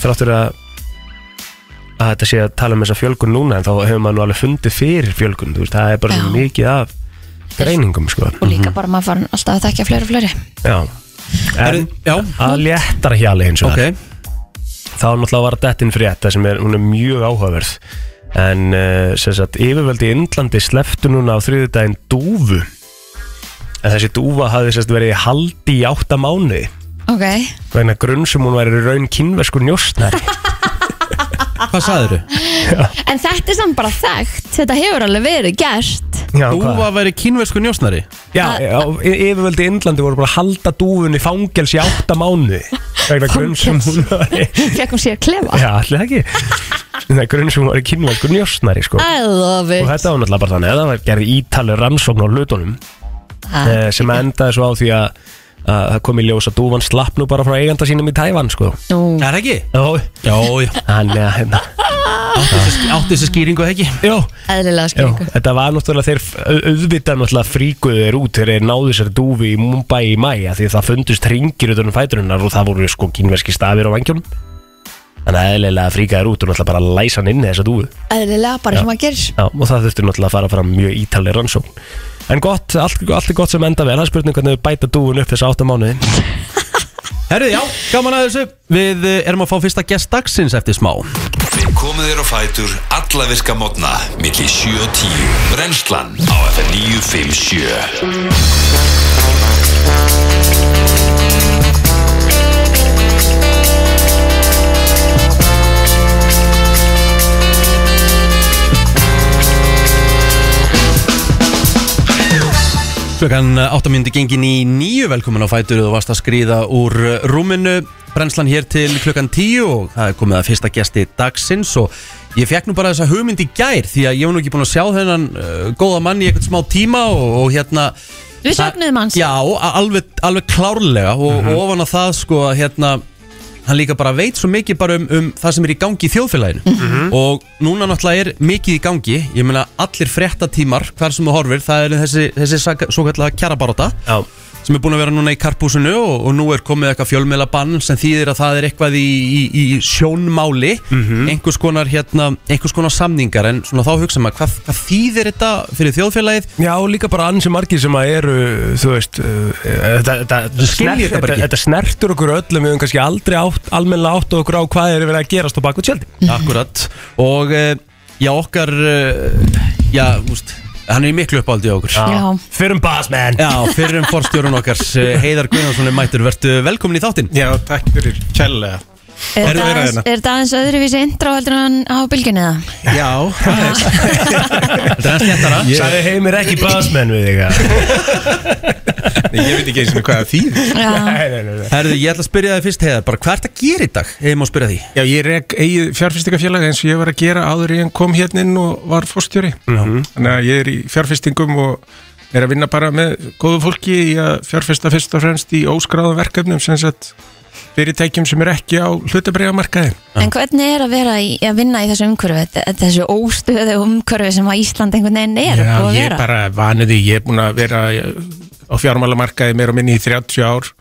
þráttur að að þetta sé að tala um þessa fjölgun núna en þá hefur maður nú alveg fundið fyrir fjölgun þú veist, það er bara Já. mikið af greiningum, sko. Og líka bara maður farin alltaf að þekkja fleiri og fleiri. Já, en Já, að léttara hjali eins og ok. Þá náttúrulega var dettin frétta sem er, er mjög áhugaverð. En uh, sem sagt, yfirvöldi í Indlandi sleftu núna á þriðudaginn dúfu. En þessi dúfa hafði sérst verið haldi í átta mánuði ok, vegna grunn sem hún væri í raun kynverskur njóstnari Hvað sagðirðu? en þetta er samt bara þekkt. Þetta hefur alveg verið gert. Já, hvað? var að vera kynversku njósnari? Já, já, yfirvöldi í Indlandi voru bara að halda dúfunni fangels í átta mánuði vegna grunn sem hún var í fekk hún sér klefa? Já, allir ekki. Það er grunn sem hún var í kynverskur njóstnari sko. I love og it þetta var náttúrulega bara þannig að það var gerði ítalið rannsókn á hlutunum Ah, eh, sem endaði svo á því að að það kom í ljós að dúfan slapp nú bara frá eiganda sínum í Tævan sko. Er það ekki? Jó, Já, já. Þannig að hérna. Átti þessi skýringu eða ekki? Jó, eðlilega jó, skilningu þetta var náttúrulega þeir au- auðvitað náttúrulega fríkuðu þeir út þegar þeir náðu sér dúfi í Mumbai í mæja því að það fundust ringir utan um fæturinnar og það voru sko kínverski stafir á vangjum þannig að eðlilega fríkaði þeir út og náttúrulega bara læsa hann inn í þessa dúfu. Eðlilega, bara sem að gerir Já, og það þurfti náttúrulega að fara fram mjög ítalir rannsókn En gott, allt, allt er gott sem enda vel. Það er spurning hvernig við bæta dúfun upp þessa átta mánuði. Herri, já, gaman að þessu. Við eh, erum að fá fyrsta gest dagsins eftir smá. Við komum þér á fætur alla virka mótna milli 7 og 10 Brennslan á FM 957 Klukkan 8 myndi gengin í nýju Velkomin á fætur Þú varst að skrýða úr rúminu. Brennslan hér til klukkan 10 Og það er komið að fyrsta gesti dagsins. Og ég fekk nú bara þessa hugmynd í gær Því að ég var nú ekki búin að sjá þennan uh, Góða mann í eitthvað smá tíma Og, og hérna Við söknuðum hans. Já, alveg, alveg klárlega Og, og ofan að það sko að hérna Hann líka bara veit svo mikið bara um, um það sem er í gangi í þjóðfélaginu. Og núna náttúrulega er mikið í gangi Ég meina allir fréttatímar Hver sem þú horfir, það er þessi, þessi svo kallega kjarabaróta. Já, sem er búin að vera núna í karpúsinu og, og nú er komið eitthvað fjölmiðlabann sem þýðir að það er eitthvað í, í, í sjónmáli einhvers, konar, hérna, einhvers konar samningar. En svona þá hugsa maður hvað, hvað þýðir þetta fyrir þjóðfélagið? Já líka bara ansi margir sem að eru, þú veist uh, þetta, snertur okkur öllum Við höfum kannski aldrei átt, almennilega átt okkur á hvað er verið að gerast á baku tjaldi akkurat. Og uh, já okkar uh, já, úst, hann er í miklu uppáldi á okkur. Já. Fyrir um basmenn Já, fyrir um forstjórun okkar eh, Heiðar Guðjónsson er mættur, vertu velkomin í þáttinn. Já, takk fyrir kjærlega Er þetta aðeins- er öðruvísi intro heldur en á bylginni eða? Já, það er Þetta er Ég- Sæði heimir ekki basmenn við þig að Nei, Ég veit ekki eins og hvað það þýðir. Já, Nei, nei, nei, nei. Herðu, ég ætla að spyrja þig fyrst Heiðar bara hvað ert að gera í dag, ef ég má spyrja því? Já, ég rek eigið fjárfestingafélag eins og ég var að gera áður en ég kom hérna inn og var fórstjóri Þannig að ég er í fjárfestingum og er að vinna bara með góðu fólki í að fjárfesta fyrst og fremst í óskráðum verkefnum sem sagt fyrirtækjum sem er ekki á hlutabriðamarkaði en hvernig er að vera í, að vinna í þessu umhverfi? Þessu óstöðu umhverfi sem að Ísland einhvern veginn er Já, að ég er vera? bara vanuði, ég er búin að vera á fjármálamarkaði meira og minni í 30 ár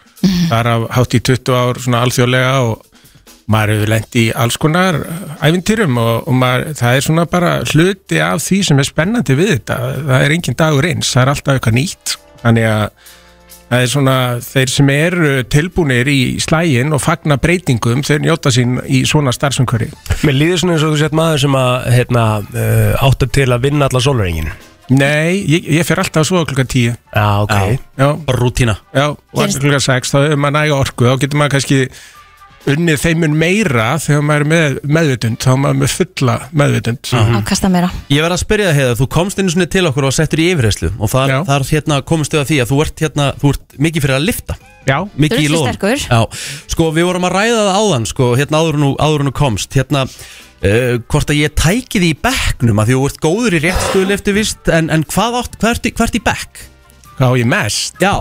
þar af hátt í 20 ár svona alþjóðlega og maður hefur lent í alls konar æfintýrum og, og maður, það er svona bara hluti af því sem er spennandi við þetta. Það er engin dagur eins, það er alltaf eitthvað nýtt. Þannig að það er svona þeir sem eru tilbúinir í slægin og fagna breytingum þeir njóta sín í svona starfsumkvöri Mér líður svona eins og þú sett maður sem að hérna, uh, áttu til að vinna alla sólurengin Nei, ég, ég fer alltaf svo klukkan 10 Já, ok. Bara rútína. Já, og klukkan 6 þá hefur maður næga orku þá getur maður kannski unnið þeim mun meira þegar maður er með meðvitund þá er maður með fulla meðvitund. Að kasta meira. Ég verð að spyrja það heiða, þú komst einu svona til okkur og settur í yfirheyslu og þar, þar hérna, komist þau að því að þú ert, hérna, þú ert mikið fyrir að lifta Já, mikið í lóðum. sko við vorum að ræða það áðan sko, hérna áður en þú- áður en þú komst. Hérna, uh, hvort að ég tæki því í bekknum að því þú ert góður í réttstöðuliftu vist en, en hvað átt, hvert, hvert í bekk? hvað á ég mest? Já,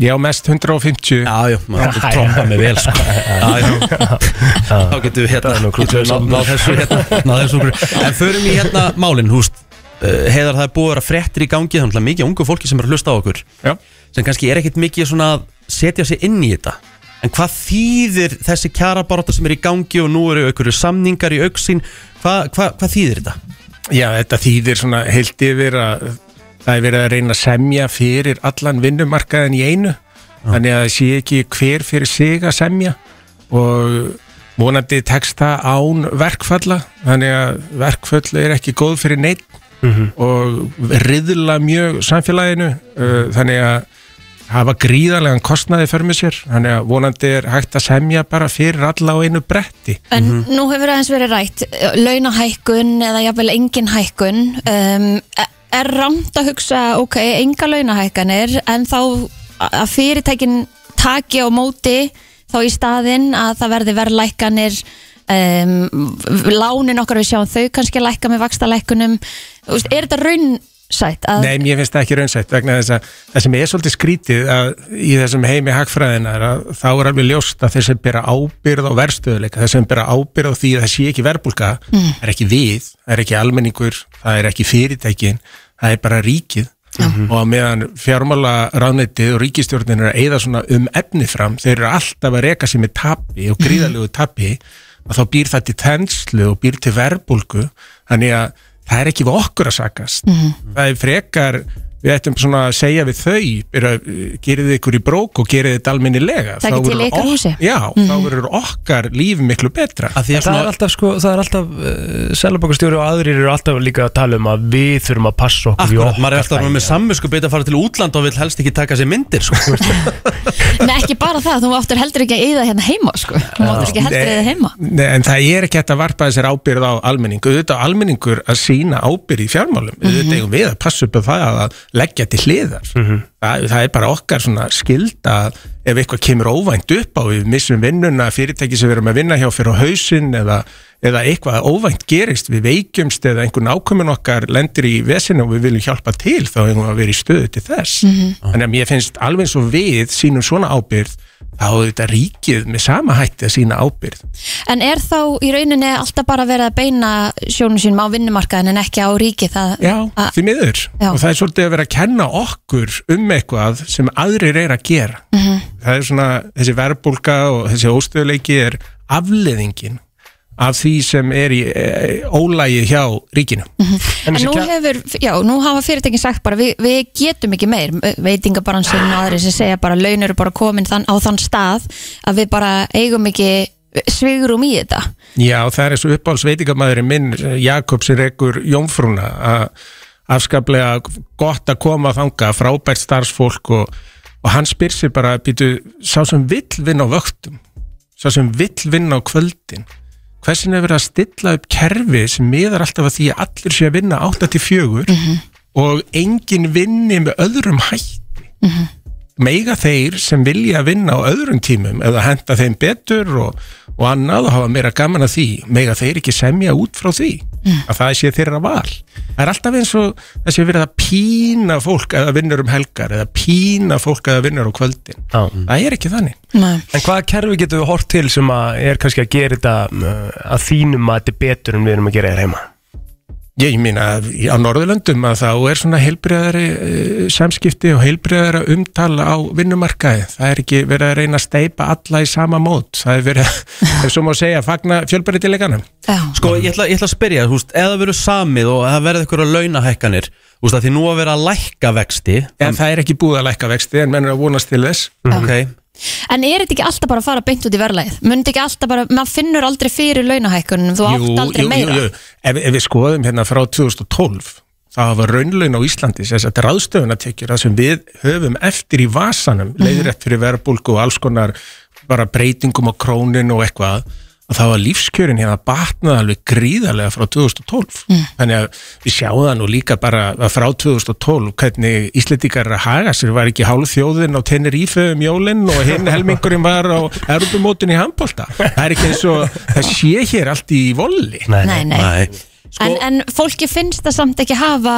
Ég á mest 150 já, já, maður getur trompað mig vel sko. Já, já, þá getum við hérna getum við náð- náð þessu hérna, náð þessu okkur. en förum í hérna málin, húst uh, heiðar það er búið að vera fréttir í gangi þannig að mikið ungu fólki sem er að hlusta á okkur. Já. sem kannski er ekkit mikið svona að setja sig inn í þetta. En hvað þýðir þessi kjarabaróta sem er í gangi og nú eru ykkur samningar í auksín hvað, hvað, hvað þýðir þetta? Já, þetta þýðir svona heilt yfir að það er verið að reyna að semja fyrir allan vinnumarkaðin í einu. Þannig að það sé ekki hver fyrir sig að semja. Og vonandi tekst það án verkfalla. Þannig að verkfall er ekki góð fyrir neitt og riðla mjög samfélaginu. Uh, þannig að hafa gríðarlegan kostnaði fyrir mig sér. Þannig að vonandi er hægt að semja bara fyrir alla á einu bretti. En nú hefur aðeins verið rætt launahækkun eða jafnvel engin hækkun. Um, er rámt að hugsa ok, enga launahækkanir en þá að fyrirtækin taki á móti þá í staðinn að það verði verðlækkanir um, lánin okkar við sjáum þau kannski lækka með vaksta lækkunum er þetta raunsætt að Nei, mér finnst það ekki raunsætt vegna þess að það sem er svolítið skrítið að í þessum heimi hagfræðina er að þá er alveg ljóst að þeir sem bera ábyrð á verðstöðuleika, þeir sem bera ábyrð á því að það sé ekki verbulga, Mm. er ekki við, það er ekki almenningur, það er ekki fyrirtækin, það er bara ríkið. Og á meðan fjármála ráðnetið og ríkistjórnin er að eyða svona um efni fram, þeir eru alltaf að reka sér með tapi og gríðalegu tapi að þá býr það til þenslu og býr til verbulgu, þannig að það er ekki við okkur að sakast. Það er frekar við ættum svona að segja við þau er að uh, gerið þið ykkur í brók og gerið þetta almennilega Takið Þá til verður ok- okkar líf miklu betra. Að því að Það er svona, alltaf, sko, það er alltaf uh, Selabokastjóri og aðrir eru alltaf líka að tala um að við þurfum að passa okkur í akkurat, maður er alltaf með samvinsku beit að fara til útland og vil helst ekki taka sér myndir sko. Nei, ekki bara það, þú áttur heldur ekki að eyða hérna heima sko. þú áttur ekki heldur að eyða heima. Nei, en það er ekki hægt að varpa þessar ábyrð á almenning. Auðvitað á almenningur að sína ábyrð í fjármálum. Auðvitað eigum við að passa upp á það að leggja til hliðar. Það, það er bara okkar svona skilda að ef eitthvað kemur óvænt upp á við missum vinnuna, fyrirtæki sem við erum að vinna hjá fyrir á hausinn eða, eða eitthvað óvænt gerist, við veikjumst eða einhver nákvæmum okkar lendir í vesinu og við viljum hjálpa til þá hefum við að vera í stöðu til þess. Þannig að mér finnst alveg eins og við sínum svona ábyrð þá er þetta ríkið með sama hætti að sína ábyrð En er þá í rauninni alltaf bara verið að beina sjónum sínum á vinnumarkaðin en ekki á ríki það Já, því miður. Já. og það er svolítið að vera að kenna okkur um eitthvað sem aðrir er að gera. Mhm. það er svona, þessi verbulga og þessi óstöðuleiki er afleðingin af því sem er í e, ólægi hjá ríkinu. En nú hefur, já, nú hafa fyrirtækin sagt bara við, við getum ekki meir. Veitingabaransinn og aðri sem segja bara laun eru bara komin þann, á þann stað að við bara eigum ekki svigrum í þetta. Já, það er eins og uppáhaldsveitingamæðurinn minn Jakob sem rekur Jónfrúna að afskaplega gott að koma þanga, frábært starfsfólk og, og hann spyr sér bara býtu, sá sem vill vinna á vöktum sá sem vill vinna á kvöldin hversin er verið að stilla upp kerfi sem miðar alltaf að því að allir sé að vinna 8-4 og engin vinni með öðrum hætti meiga þeir sem vilja vinna á öðrum tímum eða henda þeim betur og, og annað og hafa meira gaman að því meiga þeir ekki semja út frá því að það sé þeirra val það er alltaf eins og það sé verið að pína fólk eða vinnur um helgar eða pína fólk eða vinnur á kvöldin Já. það er ekki þannig Nei. En hvaða kerfi getum við hort til sem að er kannski að gera þetta uh, að þínum að þetta er betur en við erum að gera þér heima? Ég meina að á Norðurlöndum að þá er svona heilbriðari samskipti og heilbriðara umtala á vinnumarkaði. Það er ekki verið að reyna að steipa alla í sama mót. Það er verið, ef svo má segja, að fagna fjölbæriðileganum. Já, Sko, ég ætla, ég ætla að spyrja, þú veist, eða verður samið og það verður eitthvað launahækkanir Þú veist, að því nú að vera að lækka vexti En það er ekki búið að lækka vexti en menn er að vonast til þess. Ok, En er þetta ekki alltaf bara að fara beint út í verðlæð? Mundi ekki alltaf bara, maður finnur aldrei fyrir launahækkunum, þú átt aldrei meira. Ef, ef við skoðum hérna frá 2012 það hafa raunlaun á Íslandi þess að ráðstöfunatekjur það sem við höfum eftir í vasanum leiðrétt fyrir verbulgu og alls konar bara breytingum á krónin og eitthvað að það var lífskjörin hérna batnað alveg gríðarlega frá 2012 þannig að við sjáum það nú líka bara að frá 2012 hvernig Íslendingar er að haga sér. Var ekki hálf þjóðin á Tenerife um jólinn og hinn helmingurinn var á Europamótin í handbólta það er ekki eins og það sé hér allt í volli. Nei, Nei, nei. Nei, En, en fólki finnst það samt ekki hafa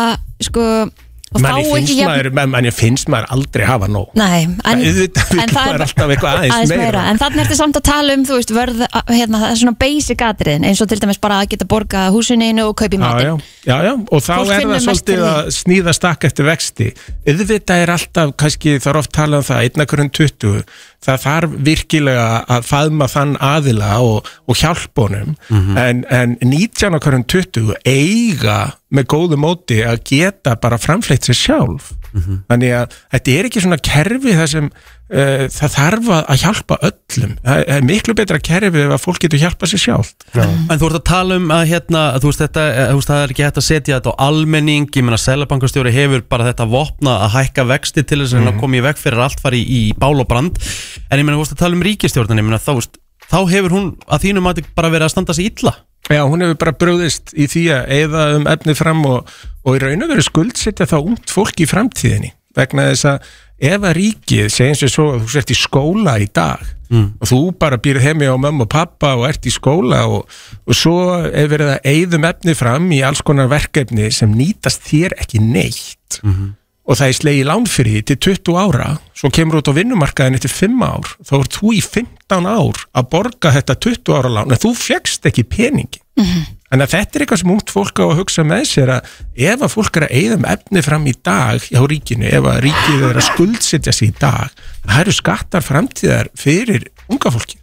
sko, og manni finnst, jafn- maður, man- finnst maður aldrei hafa nóg. Nei, en, vill en það er alltaf eitthvað aðeins meira. En þannig ertu samt að tala um, þú veist, vörð, hérna, það er svona basic atriðin eins og til dæmis bara að geta borga húsininu og kaupi já, matinn. Já, já, já, og þá Fólk er það svolítið að sníða stakk eftir vexti. Auðvitað er alltaf, kannski það er oft talað um það, einn akkurinn 20 það þarf virkilega að faðma þann aðila og, og hjálpa honum. En, en 19 akkurinn 20 eiga með góðu móti að geta bara framfleitt sér sjálf. Þannig að þetta er ekki svona kerfi þar sem uh, það þarf að hjálpa öllum. Það er miklu betra kerfi ef að fólk getur hjálpa sér sjálf En þú ert að tala um að hérna, að þú veist þetta, eh, þú veist það er ekki hægt að setja þetta á almenning, ég meina Sælabankastjóri hefur bara þetta vopna að hækka vexti til þess að koma í veg fyrir allt fari í, í bál og brand, en ég meina þú veist að tala um ríkistjórnin, ég meina þá, veist, þá hefur hún að þínum að bara verið að standa sig illa. Já, hún hefur bara bröðist í því að eigða um efni fram og, og í raun og veru skuldsetja þá ungt fólk í framtíðinni. Vegna þess að ef að ríkið eins og svo að þú sért í skóla í dag og þú bara býrð heimi á mömmu og pappa og ert í skóla og, og svo er verið að eigðum efni fram í alls konar verkefni sem nýtast þér ekki neitt og það er slegið lán fyrir því til 20 ára svo kemur út á vinnumarkaðin eftir 5 ár þá ert þú í 15 ár að borga þetta 20 ára lán en þú fegst ekki peningi en að þetta er eitthvað sem ungt fólk á að hugsa með sér að ef að fólk er að eigðum efni fram í dag hjá ríkinu, ef að ríkið er að skuldsetja sig í dag, það eru skattar framtíðar fyrir unga fólki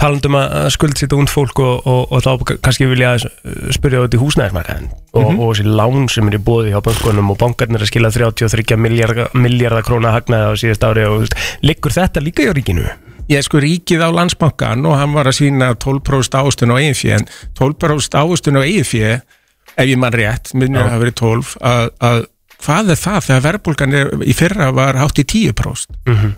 talandum að skuldsýta und fólk og, og, og þá kannski vilja uh, spyrja út í húsnæðismarkaðin og, og þessi lán sem er í bóði hjá bankunum og bankarnir að skila 33 miljardar, miljardar króna hagnaði á síðast ári og liggur þetta líka hjá ríkinu? Ég sko ríkið á landsbankan og hann var að sína 12% ávustun á eigin fjö en 12% ávustun á eigin fjö ef ég mann rétt, minnur að það verið 12 að, að hvað er það þegar verðbólgan er, í fyrra var hátt í 10% Mhm.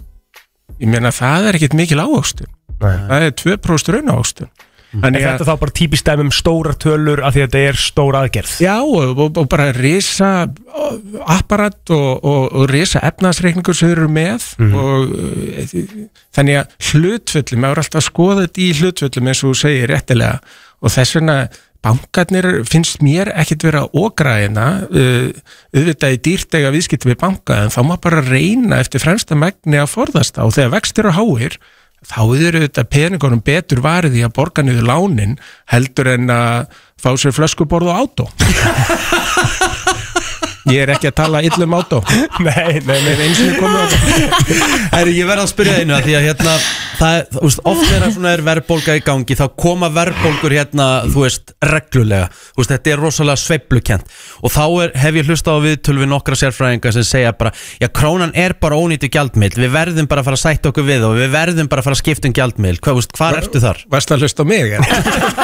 ég meina það er ekkit mikil ávustun Nei. Það er 2% raun ávustun Er Þannig að þetta þá bara típist dæmi um stórar tölur af því að þetta er stór aðgerð? Já, og, og, og bara risa apparat og, og, og risa efnaðsreikningur sem eru með. Og uh, þannig að hlutföllum, maður er alltaf að skoða þetta í hlutföllum eins og þú segir réttilega. Og þess vegna bankarnir finnst mér ekkit vera ógræðina uh, auðvitað í dýrtega viðskipti við banka en þá má bara reyna eftir fremsta megni að forðast og þegar vextir og háir þá eru þetta peningunum betur varið í að borga niður lánin heldur en að fá sér flöskuborð og átó Ég er ekki að tala illum átó Nei, nei, nei, eins og komið á Herri, ég verð að spyrja einu að því að hérna, það, þú veist, oft er að svona er verðbólga í gangi þá koma verðbólgur hérna, þú veist, reglulega, þú veist, þetta er rosalega sveiflukent og þá er, hef ég hlusta á viðtöl við nokkra sérfræðinga sem segja bara, já, krónan er bara ónýttu gjaldmiðl, við verðum bara að fara að sætta okkur við og við verðum bara að fara að skipta um gjaldmiðl, veist, hvað ertu þar? Varst að hlusta á mig?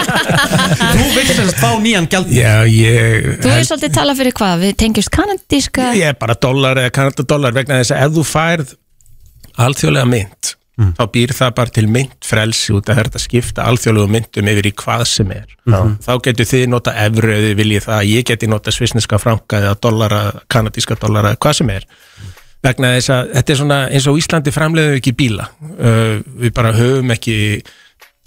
Þú veist að fá nýjan gjaldmiðl Já, ég Þú hefur svolítið talað fyrir hvað, við tengjumst kanadíska? Ég er bara dólar eða kanadadólar vegna þess að ef þú færð alþjóðlega mynd þá býr það bara til myndfrelsi út að þetta skipta alþjóðlega myndum yfir í hvað sem er. Þá getur þið nota evru eða viljið það ég geti nota svisneska franka eða dollara, kanadíska dollara, hvað sem er. Vegna þess að þetta er svona eins og Íslandi framleiðum við ekki bíla. Uh, við bara höfum ekki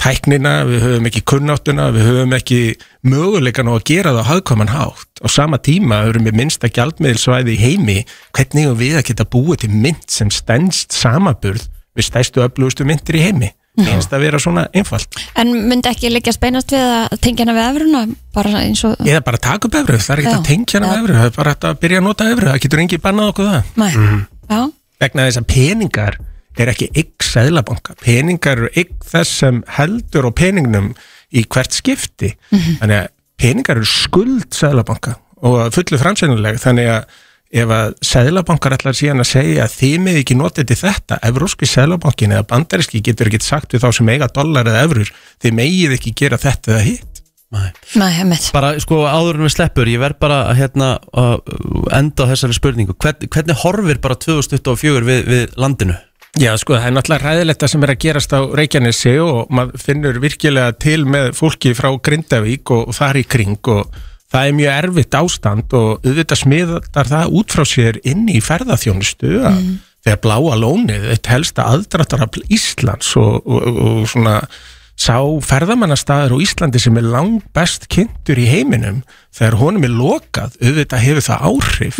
tæknina, við höfum ekki kunnáttuna, við höfum ekki möguleikan á að gera það á hagkvæman hátt. Á sama tíma höfum við minnsta gjaldmiðilsvæði í heimi, hvernig höfum við að geta búið til mynd sem stendst samaburð við stæstu öflugustu myndir í heimi. Einst að vera svona einfalt. En myndi ekki liggja speinast við að tengja hana við eins og Eða bara taka upp efru, það er ekki Já. að tengja hana með efru, það er bara að byrja að nota efru, það getur engi bannað okkur það. Já, vegna þess að peningar er ekki ygg sæðlabanka, peningar eru ygg þess sem heldur á peningnum í hvert skipti. Þannig að peningar eru skuld sæðlabanka og fullu framsænuleg þannig að ef að sæðlabankar ætlar síðan að segja að þið með ekki notið til þetta, evróski sæðlabankin eða bandariski getur ekki sagt við þá sem eiga dollar eða evrur, þið megið ekki gera þetta eða hitt. Nei. nei, bara sko áður en við sleppur ég verð bara að hérna að enda þessari spurningu. Hvern, hvernig horfir bara 2024 við, við landinu Já, sko, það er náttúrulega ræðilegt það sem er að gerast á Reykjanesi og maður finnur virkilega til með fólki frá Grindavík og, og þar í kring og það er mjög erfitt ástand og auðvitað smiðar það út frá sér inn í ferðaþjónustu að þegar bláa lónið, eitt helsta aðdráttarafl Íslands og, og, og, og svona sá ferðamannastæður á Íslandi sem er langt best kynntur í heiminum þegar honum er lokað, auðvitað hefur það áhrif.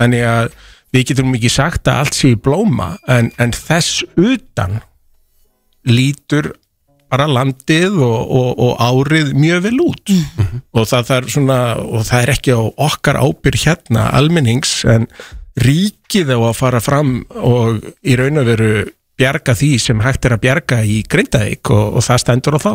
Þannig að við getum ekki sagt að allt sé í blóma en, en þess utan lítur bara landið og, og, og árið mjög vel út. Og það, það svona og það er ekki á okkar ábyrg hérna almennings en ríkið á að fara fram og í raun og veru bjarga því sem hægt er að bjarga í Grindavík og, og það stendur á þá.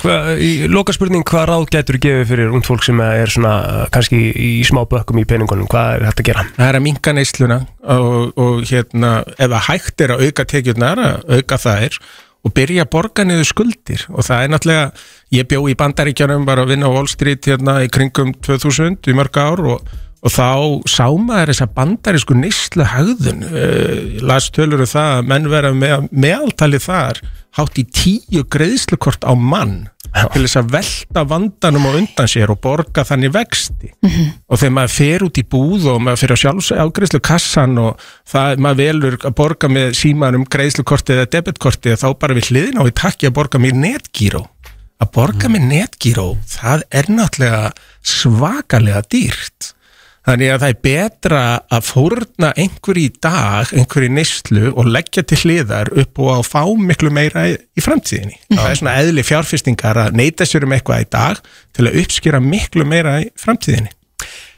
Hva, í loka spurning, hvað ráð getur þú gefið fyrir ungd fólk sem er svona uh, kannski í smá bökkum í peningunum, hvað er hægt að gera? það er að minka neysluna og, og hérna, ef það hægt er að auka tekjurnar, að auka þær og byrja að borga niður skuldir. Og það er náttúrulega, ég bjó í bandaríkjanum bara að vinna á Wall Street hérna í kringum 2000 í mörg ár og, og þá sá maður þessa bandarísku neyslu hagðun uh, las tölur um það að menn vera með meðaltalið þar hátt í tíu greiðslukort á mann til þess að velta vandanum á undan sér og borga þannig vexti. Og þegar maður fer út í búð og maður fer á sjálfsafgreðslu kassan og það, maður velur að borga með símanum greiðslukortið eða debitkortið þá bara við hliðin á í takki að borga með netgíró að borga með netgíró það er náttúrulega svakalega dýrt þannig að það er betra að fórna einhver í dag, einhver í neyslu og leggja til hliðar upp og að fá miklu meira í, framtíðinni. Það er svona eðli fjárfestingar að neyta sér um eitthvað í dag til að uppskýra miklu meira í framtíðinni.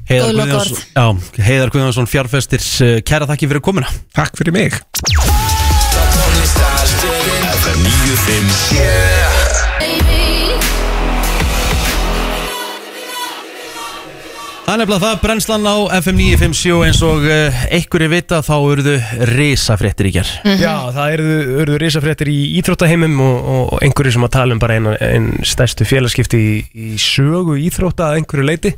Heiðar. Guðjónsson, já, Heiðar Guðjónsson fjárfestir uh, kæra þakki fyrir komuna. Takk fyrir mig Það er nefnilega það, brennslan á FM 957 eins og uh, einhverju vita þá eruðu risafréttir í ger Já, það eru, eru risafréttir í íþróttaheimum og, og einhverju sem að tala um bara einn ein stærstu félagskipti í, í sögu íþrótta að einhverju leiti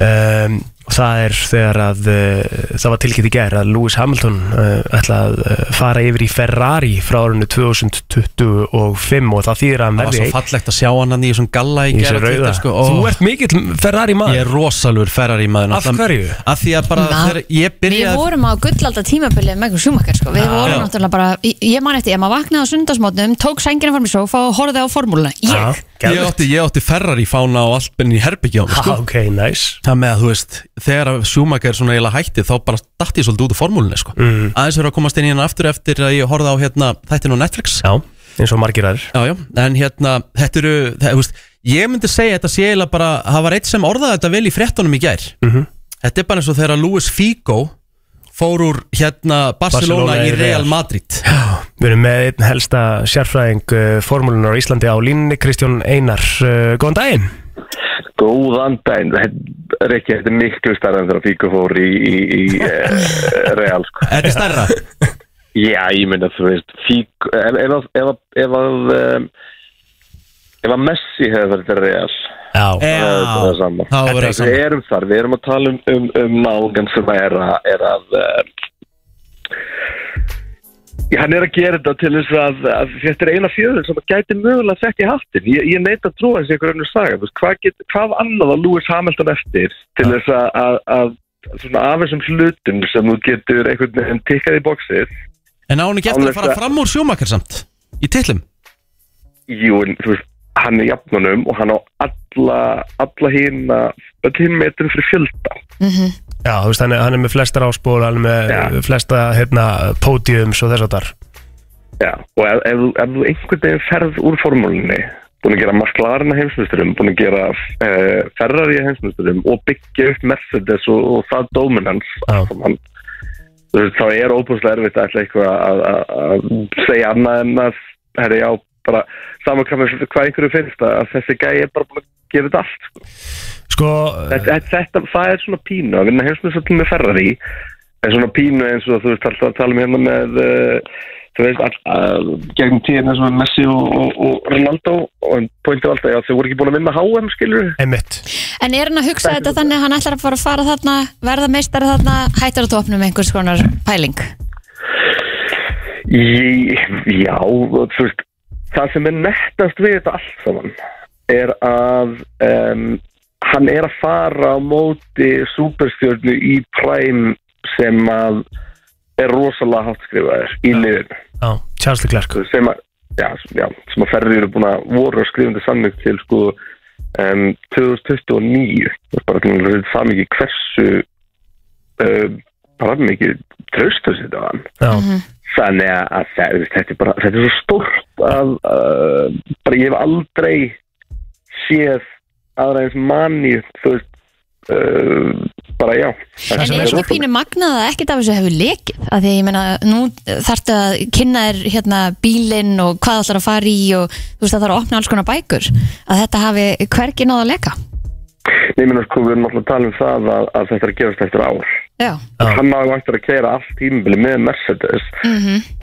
um, og það er þegar að uh, það var tilkynnt í ger að Lewis Hamilton uh, ætla að uh, fara yfir í Ferrari frá árunni 2025 og það þýðir að hann Það var verði svo fallegt að sjá hann hann í þessum galla í í ger þessu rauða. sko, Þú ert mikill Ferrari maður. Ég er rosalur Ferrari maður Af hverju? Af því að bara þegar ég Við byrjaði vorum á gullalda tímabilið með einhver sjúmakar sko. Við vorum já. náttúrulega bara Ég, ég man eftir, ég maður vaknaði á sundarsmótnum Tók sængina fór mér sofa og horfði á formúluna. Ég, Ég átti, ég átti Ferrari fána og allt benni í herbyggja á mig sko. ok, nice Það með að þú veist, þegar Schumacher er svona eiginlega hætti þá bara dætti ég svolítið út úr formúlunni sko. Mhm. Aðeins verið að komast inn í hérna aftur eftir að ég horfði á hérna þættinu á Netflix Já, eins og margir aðrir Já, já, en hérna, þetta eru, það, þú veist, ég myndi segja þetta sé eiginlega bara, það var eitt sem orðaði þetta vel í fréttunum í gær. Mhm. Þetta er bara eins og þegar Luis Figo fór úr hérna Barcelona, Barcelona í í Real. Madrid. Við erum með einn helsta sérfræðing uh, formúlunar á Íslandi á línni, Kristján Einar. Uh, góðan daginn. Góðan daginn, þetta er ekki, þetta er miklu starra en þegar Fíko fór í, í, í uh, Real sko. Þetta er stærra. Já, ég myndi að þú veist Fíko, ef, ef, að- ef, að- ef að um, ef að Messi hefði verið til Real Já. Það er það sama þá verður það Við saman. erum þar, við erum að tala um, um, um nágan sem er að, er að uh, hann er að gera þetta til þess að, að þetta er eina fjöður sem gæti mögulega þekk í hattin. Ég, ég neita að trúa þessi einhver önnur saga. Hvað, get, hvað annað á Lewis Hamilton eftir til þess að, að, að svona af þessum hlutum sem þú getur einhvern veginn tikkað í bóksið. En á hann ekki eftir Án að fara að- fram úr Schumacher samt? Í titlum? Jú, en þú veist, hann er jafnunum og hann á alla, alla hína, öll hín metrum fyrir fjölda. Já, þú veist, hann er, hann er með flestar áspól, hann er með Já. flesta hérna, pódiums og þess að þar. Já, og ef, ef, ef þú einhvern veginn ferð úr formúlinni, búin að gera McLaren að heimsmyndsturum, búin að gera uh, Ferrari að heimsmyndsturum og byggja upp Mercedes og, og það þú veist, þá er óbúslega erfitt að eitthvað að, að, að segja annað en að, herri, já, bara saman hvað, einhverju finnst að, að þessi gæi er bara búin að gera þetta allt sko. Sko, þetta, þetta, það er svona pínu að vinna heimsmyndsturum með Ferrari er svona pínu eins og þú veist alltaf að tala um hérna með uh, þú veist all, uh, gegn tíðin eins og með Messi og, og, og Ronaldo og pointið var alltaf já þau voru ekki búin að vinna HM skilur einmitt. En er hann að hugsa þetta þannig að hann ætlar að fara að fara þarna verða meistari þarna, hættar að topnum einhvers konar pæling Ég, já, þú veist, það sem er nettast við þetta allt saman er að um, hann er að fara á móti superstjörnu í Prime sem að er rosalega hátt skrifaður í liðinu. Já, Charles Leclerc sem að, já, já, sem að ferðir eru búin að voru að skrifandi samning til sko um, 2029 það er bara til það mikið hversu um, bara mikið tröstu sér á hann Já, þannig að, að þetta er bara þetta er svo stórt að uh, bara ég hef aldrei séð aðra eins manni þú veist uh, bara já. En er ekki pínu magnað að ekkert af þessu hefur lekið? Af því að ég meina, nú þarftu að kynna þér hérna bílinn og hvað ætlar að fara í og þú veist að það er að opna alls konar bækur að þetta hafi hvergi náða að leka? Nei, minna sko, við erum alltaf að tala um það að, að þetta er að gerast eftir ár Já, hann hafði vantur að keira allt tímabili með Mercedes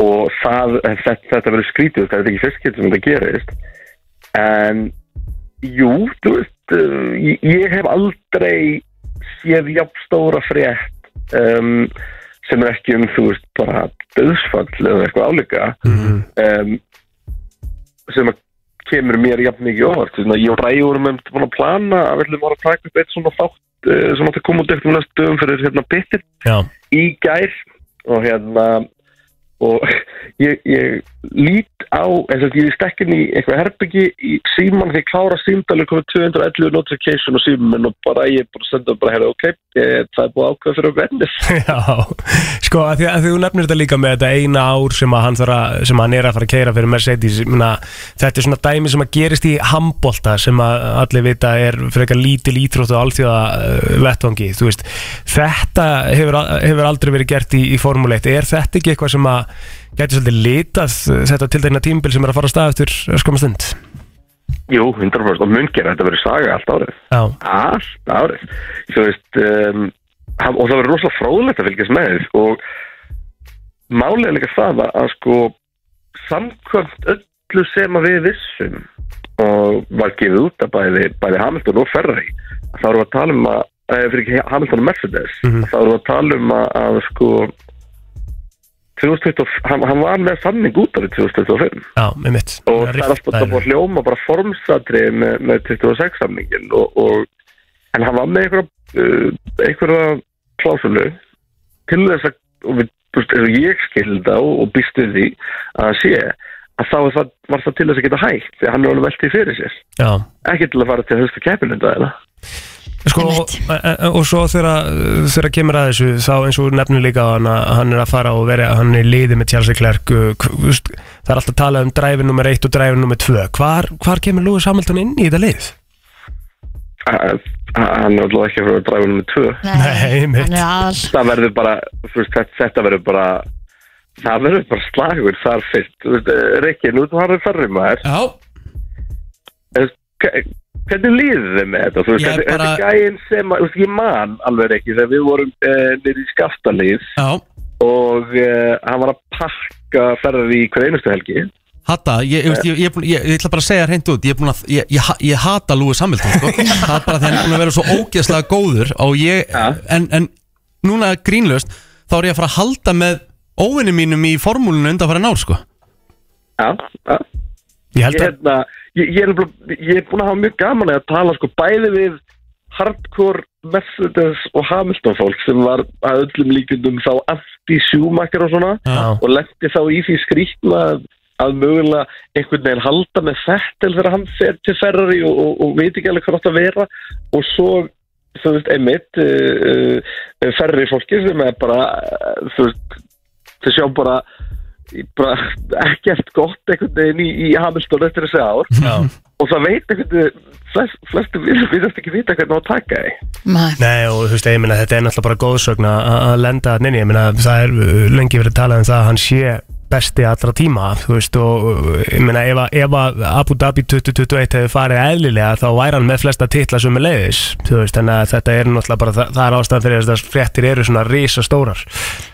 og það, þetta, þetta verður skrítið þetta er ekki fyrst getur sem þetta gerist. En jú, þú veist uh, ég, ég hef aldrei séð jafn stóra frétt um, sem er ekki um þú veist bara döðsfall eða eitthvað álíka. Um, sem að kemur mér jafn mikið óvart. Þess vegna ég og Ræði vorum um búin að plana að við ætlum að taka upp eitt svona þátt uh, sem átti að koma út eftir næstu um fyrir hérna bitir í gær. Og hérna og ég, ég lít á eins og ég stekkin í eitthvað herbyggi í síman þegar ég klára símdalur komið 211 notification og síman og bara ég bara senda bara hérna ok, ég, það er búið ákveð fyrir að vennis já Sko, að því að þú nefnir þetta líka með þetta eina ár sem að hann, að, sem að hann er að fara að keira fyrir Mercedes Muna, Þetta er svona dæmi sem að gerist í handbolta sem að allir vita er frekar lítil íþrótt og alþjóða uh, vettvangi, þú veist. Þetta hefur, hefur aldrei verið gert í, í Formule 1 Er þetta ekki eitthvað sem að gæti svolítið litað þetta til tímbil sem er að fara að stað eftir skömmu stund? Jú, 100% og mun gera þetta verið saga allt árið. Já, allt árið. Veist um, og það verður rosalega fróðlegt að fylgjast með og er líka það að, að sko samkvæmt öllu sem að við vissum og var gefið út að bæði, bæði Hamilton og Ferrari þá erum við að tala um að eða fyrir ekki Hamilton og Mercedes þá erum við að tala um að, að sko 2020, hann, hann var með sanning út árið 2025 já, með mitt og það er alltaf búið að hljóma bara formsatri með, með 26 samningin og, og, en hann var með einhverja, uh, einhverja klásulu til þess að og við, veist, ég skilda og, og býstu því að sé að þá það, var það til þess að geta hægt því hann er alveg veltið fyrir sér. Já, ekki til að fara til höfstu keppinunda eða Sko, og, Einmitt. og svo þegar þegar kemur að þessu þá eins og nefnir líka hann að hann er að fara og vera hann er í liði með Charles Leclerc uh, það er alltaf að tala um dræfin nummer 1 og dræfin nummer 2 hvar, hvar kemur Lewis Hamilton inn í þetta lið? hann er alltaf ekki að fara að dræfa nummið tvö Nei, mitt. hann er það verður bara, þú veist, þetta, verður bara það verður bara slagur þar fyrst, þú veist, eh, Rikki, nú þú harður færri maður Já, hvernig líður þið með þetta? Veist, þetta bara- er gæinn sem, að- þú veist, ég man alveg ekki þegar við vorum uh, nýri í skaftalið já og uh, hann var að pakka ferðar í hver einustu helgi Hatta, ég, ég, ég, ég, ætla bara að segja hreint út Ég, að, hata Lewis Hamilton sko. Það er bara því hann er að vera svo ógeðslega góður en, en núna grínlöst þá er ég að fara að halda með óvinni mínum í formúlinu undan fara nár sko. Já, já Ég held að hérna, ég, ég, er, ég er búin að hafa mjög gaman að tala sko bæði við hardcore Mercedes og Hamilton fólk sem var að öllum líkundum þá anti-sjúmakar og svona Já. og lendi þá í því skrýtna að, að mögulega einhvern veginn halda með Fettel þegar hann fer til Ferrari og, og, og veit ekki alveg hvað átt að vera og svo þú veist, einmitt uh, uh, Ferrari fólki sem er bara uh, þú veist, þau sjá bara bara ekkert gott einhvern veginn í, í Hamilton eftir þessi ár Já. og það veit einhvern veginn flest, flestum við viðast ekki vita hvernig á að taka því Nei. Nei og þú veist, ég meina þetta er náttúrulega bara góðsögn að að lenda að nynni, ég meina það er uh, lengi verið að tala um það að hann sé besti allra tíma, þú veist og ég meina ef, ef Abu Dhabi 2021 hefur farið eðlilega þá væri hann með flesta titla sem er leiðis þú veist, þannig að þetta er náttúrulega bara það, það er ástæðan fyrir þess að fréttir eru svona risa stórar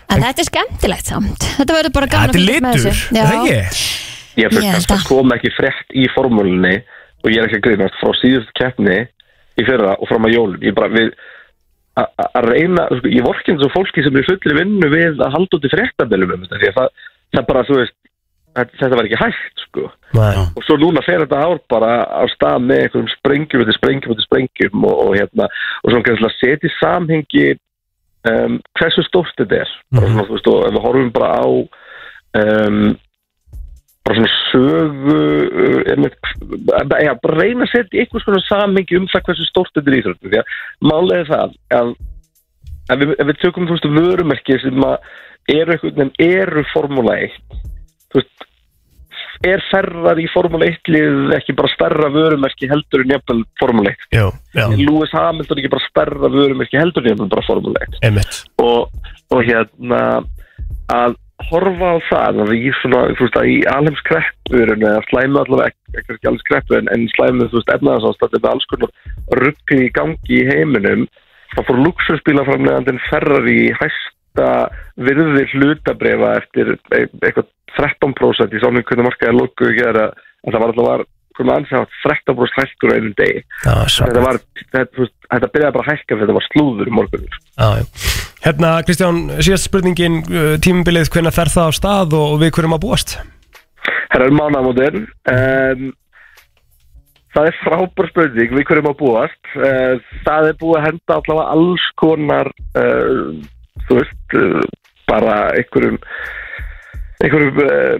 En þetta er skemmtilegt samt Þetta verður bara er að fylgjast með þessu. er það Já. ekki? ég Ég fyrir kannski að. koma ekki frétt í formúlunni og ég er ekki að grínast frá síðust keppni í fyrra og fram að jólum ég bara við að reyna, sko, ég vorkinn svo fólki sem er fullir vinnu við að halda út í fréttabelum um þetta, því að það, það bara, þú veist þetta, þetta var ekki hægt, sko. Nei. og svo núna fer þetta ár bara á stað með einhverjum sprengjum eftir sprengjum eftir sprengjum og, og hérna og svona kannski að setja í samhengi um, hversu stórt þetta er. Bara svona, þú veist, og ef við horfum bara á um, bara svona sögu einmitt, ja, bara reyna að setja í einhvers konar samhengi um það hversu stórt þetta er í Íþróttu því að er það að ef við, við tökum þú veist vörumerki sem að eru einhvern veginn eru Formúla 1 þú veist er ferrar í Formúla 1 lið ekki bara stærra vörumerki heldur en jafnvel Formúla 1 Jú, já, Lewis Hamilton ekki bara stærra vörumerki heldur en jafnvel bara Formúla 1 einmitt. Og, og hérna að horfa á það að í svona, þú veist, að í alheimskreppur eða slæmu allavega, ekki ekki alveg skreppu en, en slæmu, þú veist, efnaðarsástætti með alls konar ruggi í gangi í heiminum þá fór luxusbílaframlegandinn Ferrari í hæsta virði hlutabrefa eftir e- eitthvað 13% í sánum hvernig markaði lóku gera en það var alltaf var hvernig ansið átt 13% hækkur á einum degi. Þetta, var, þetta, þetta byrjaði bara að hækka fyrir þetta var slúður í morgunum Já, já. Hérna, Kristján, síðast spurningin uh, tímabilið, hvenær fer það á stað og við hverjum að búast? Herra er mánamótin. Um, Það er frábær spurning við hverjum að búast. Uh, Það er búið að henda allavega alls konar uh, þú veist uh, bara einhverjum einhverjum uh,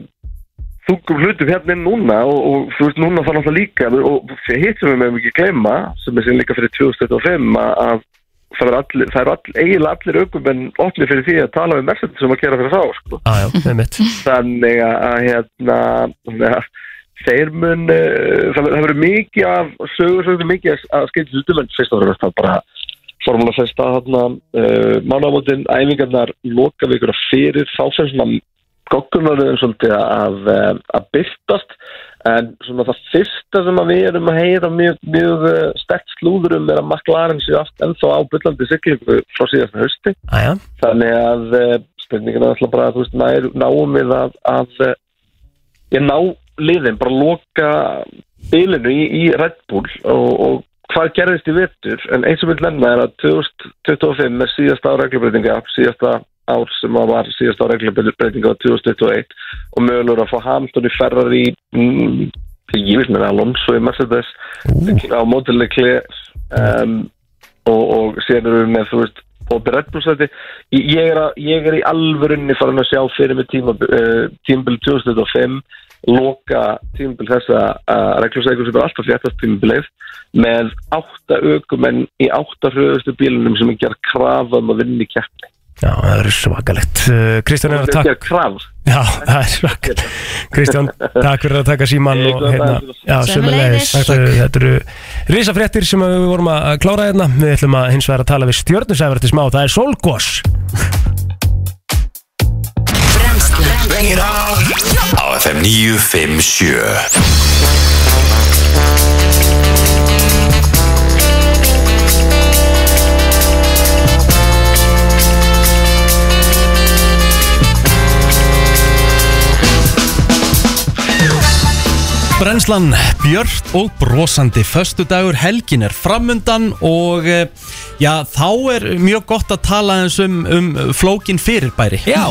þungum hlutum hérna inn núna og, og þú veist núna það náttúrulega líka og hitt sem við meðum ekki gleyma sem er síðan líka fyrir 2025 að, að það er, allir, er all, eiginlega allir aukum en allir fyrir því að tala við Mercedes sem að gera fyrir þá sko. Já, já, þannig að hérna þannig að þeir mun uh, það verður mikið af sögur sögur mikið að skilja út um en fyrst fremst það bara formúla festa þarna uh, mánamótin æfingarnar loka við ykkur að fyrir þá sem svona goggunaröðum svolítið að, eh, að byrtast en svona það fyrsta sem að við erum að heyra mjög, mjög uh, stert slúður um er að McLaren séu allt ennþá á byllandi siglingu frá síðasta hausti. Æja, þannig að uh, spurningin er alltaf bara að þú veist, nær, náum við að, að ég ná liðin, bara loka bylinu í, í Red Bull og, og hvað gerðist í vettur en eins og vil lemna er að 2025 er síðasta reglubreitinga, síðasta ár sem að var síðasta reglubreitinga á 2021 og mögulegur að fá Hamilton í ferrar í mm, ég veist mér Alonso í Mercedes á mótileg um, og, og síðan eru við með þú veist og Red Bull sæti ég ég er, í alvörunni farin að sjá fyrir uh, tímabil 2005 loka tímabil þessa uh, reglusækur sem er alltaf fléttast tímabilið með átta aukumenn í átta hröðustu bílunum sem er gerð krafa um að vinna í keppni já, það verður svakalegt. Uh, Kristján gerð kraf Já, það er svakalegt. Kristján, takk fyrir að taka síman og hérna, já, sömulegis Þetta eru risafréttir sem við vorum að klára hérna. Við ætlum að hins vegar að tala við stjörnusæfur til smá, það er Solgós Brennslan Á FM 957 Brennslan Björn og brosandi Föstudagur helgin er framundan og eh, já, þá er mjög gott að tala eins um, um flókin fyrirbæri. Já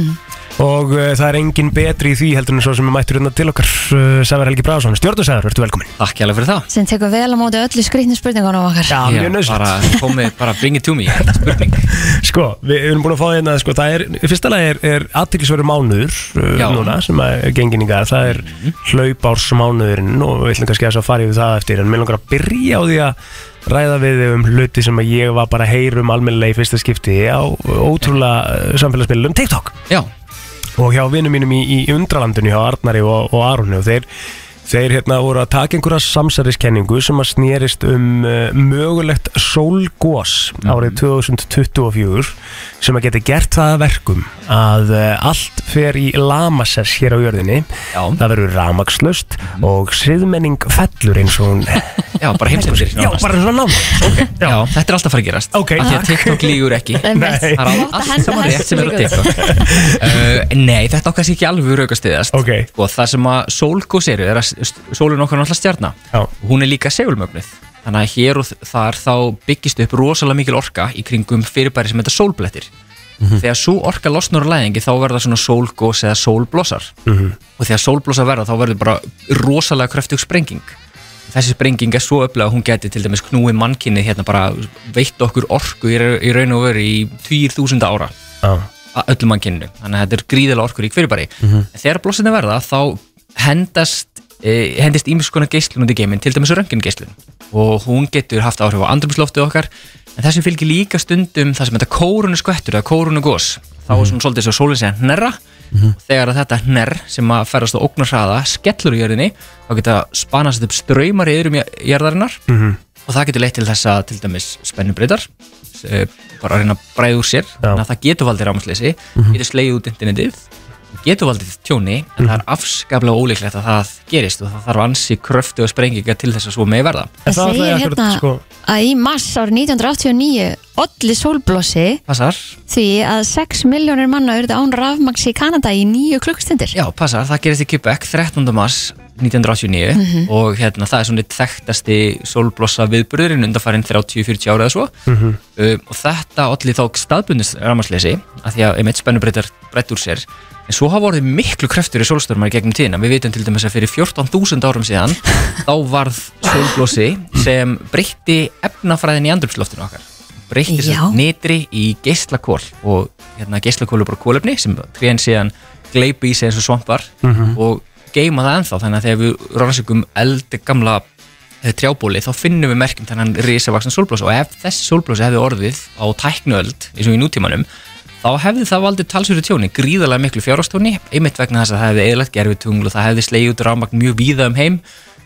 Og uh, það er engin betri í því heldur en svo sem er mættur hérna til okkar uh, Sævar Helgi Bráðsson, stjörnusæður, ertu velkomin Takk hjá fyrir það. Sem tekur vel á móti öllu skrýtni spurningunum okkar. Já, mjög bara komið, bara bring it to me spurning. Sko, við erum búin að fá hérna sko, það er, í fyrsta lagi er, er aðtiklisverður mánuður uh, Já. núna sem er genginningar, það er hlaupársmánuðurinn og við ætlum kannski að fara yfir það eftir en mér langar að byrja á því að ræða við þig um hluti sem að ég var bara að heyra um almennilega í fyrsta skipti á ótrúlega samfélagsmiðlum TikTok. Já, og hjá vinnum mínum í, í undralandinu hjá Arnari og, og Arunni og þeir, þeir hérna voru að taka einhverja samsæriskenningu sem að snerist um uh, mögulegt sólgós árið 2024 sem að geti gert það að verkum að uh, allt fer í lamasess hér á jörðinni. Já. það verður ramakslust og siðmenning fellur eins og hún já, bara heimskursir Já, bara svona náma okay. Já, þetta er alltaf að fara að gerast. Ok, Af því að. TikTok lígur ekki. Einmitt. Það er Þú átt að allt henda saman rétt sem er á í TikTok. uh, Nei, þetta okkar sé ekki alveg raukastiðast Ok. Og það sem að sólgós eru er að s- sólin okkar náttúrulega stjarna Já. Hún er líka segulmögnuð Þannig að hér og þar þá byggist upp rosalega mikil orka í kringum fyrirbæri sem þetta sólblettir þegar svo orka losnar úr læðingi þá verða svona sólgós eða sólblossar Mhm. og þegar sólblossar verða þá verður bara rosalega kröftug sprenging þessi sprenging er svo öflega að hún geti til dæmis knúið mannkinni hérna bara veitt okkur orku í, ra- í raun og veru í 2000 ára Já. að öllum mannkinninu, þannig að þetta er gríðilega orkur í fyrirbæri Mhm. en þegar blossinni verða þá hendast hendist ímis konar geislun út í geiminn, til dæmis röngingeislun og hún getur haft áhrif á andrumsloftið okkar en þessi fylgir líka stundum það sem þetta kórunu skvettur eða kórunu gós þá er svona svolítið svo sólinn segja hnerra. Og þegar þetta hnerr sem að ferast á ógnarhraða skellur í jörðinni þá geta spanast upp ströymar í yðrum jörðarinnar Mhm. og það getur leitt til þess að til dæmis spennubreitar eh, bara að reyna að bræða úr sér. Að það getur valdið rámasleysi getur slegið út getur valdið tjóni en það er afskaplega ólíklegt að það gerist og það þarf ansi kröftu og sprenginga til þess að svo með verða Það það segir hérna akkurat, sko, að í mars árið 1989 olli sólblossi Passar? því að 6 miljónir manna urðu án rafmaks í Kanada í nýju klukkstundir Já, passar, það gerist í Quebec 13. mars 1989 Mhm. og hérna, það er svona eitt þekktasti sólblossa viðburðurinn undanfærin 30-40 ára eða svo Mhm. uh, og þetta allir þá staðbundist rámasleysi að því að einmitt spennubreitar breytt úr sér en svo hafa orðið miklu kreftur í sólstörmar gegnum tíðina við vitum til dæmis að fyrir 14.000 árum síðan þá varð sólblossi sem breytti efnafræðin í andrumsloftinu okkar breytti Já. sér nitri í geislakól og hérna geislakól er bara kólefni sem trén síðan gleipi í sig eins og svampar Mhm. og geima það ennþá þannig að þegar við rannsökum eldi gamla eh, trjábóli þá finnum við merkjum þennan risavaksna sólblósa og ef þessi sólblósa hefði orðið á tæknuöld eins og í nútímanum þá hefði það valdið talsverðu tjóni gríðarlega miklu fjárhástóni einmitt vegna þess að það hefði eðlagt gerfitungl og það hefði slegið út rafmagn mjög víða um heim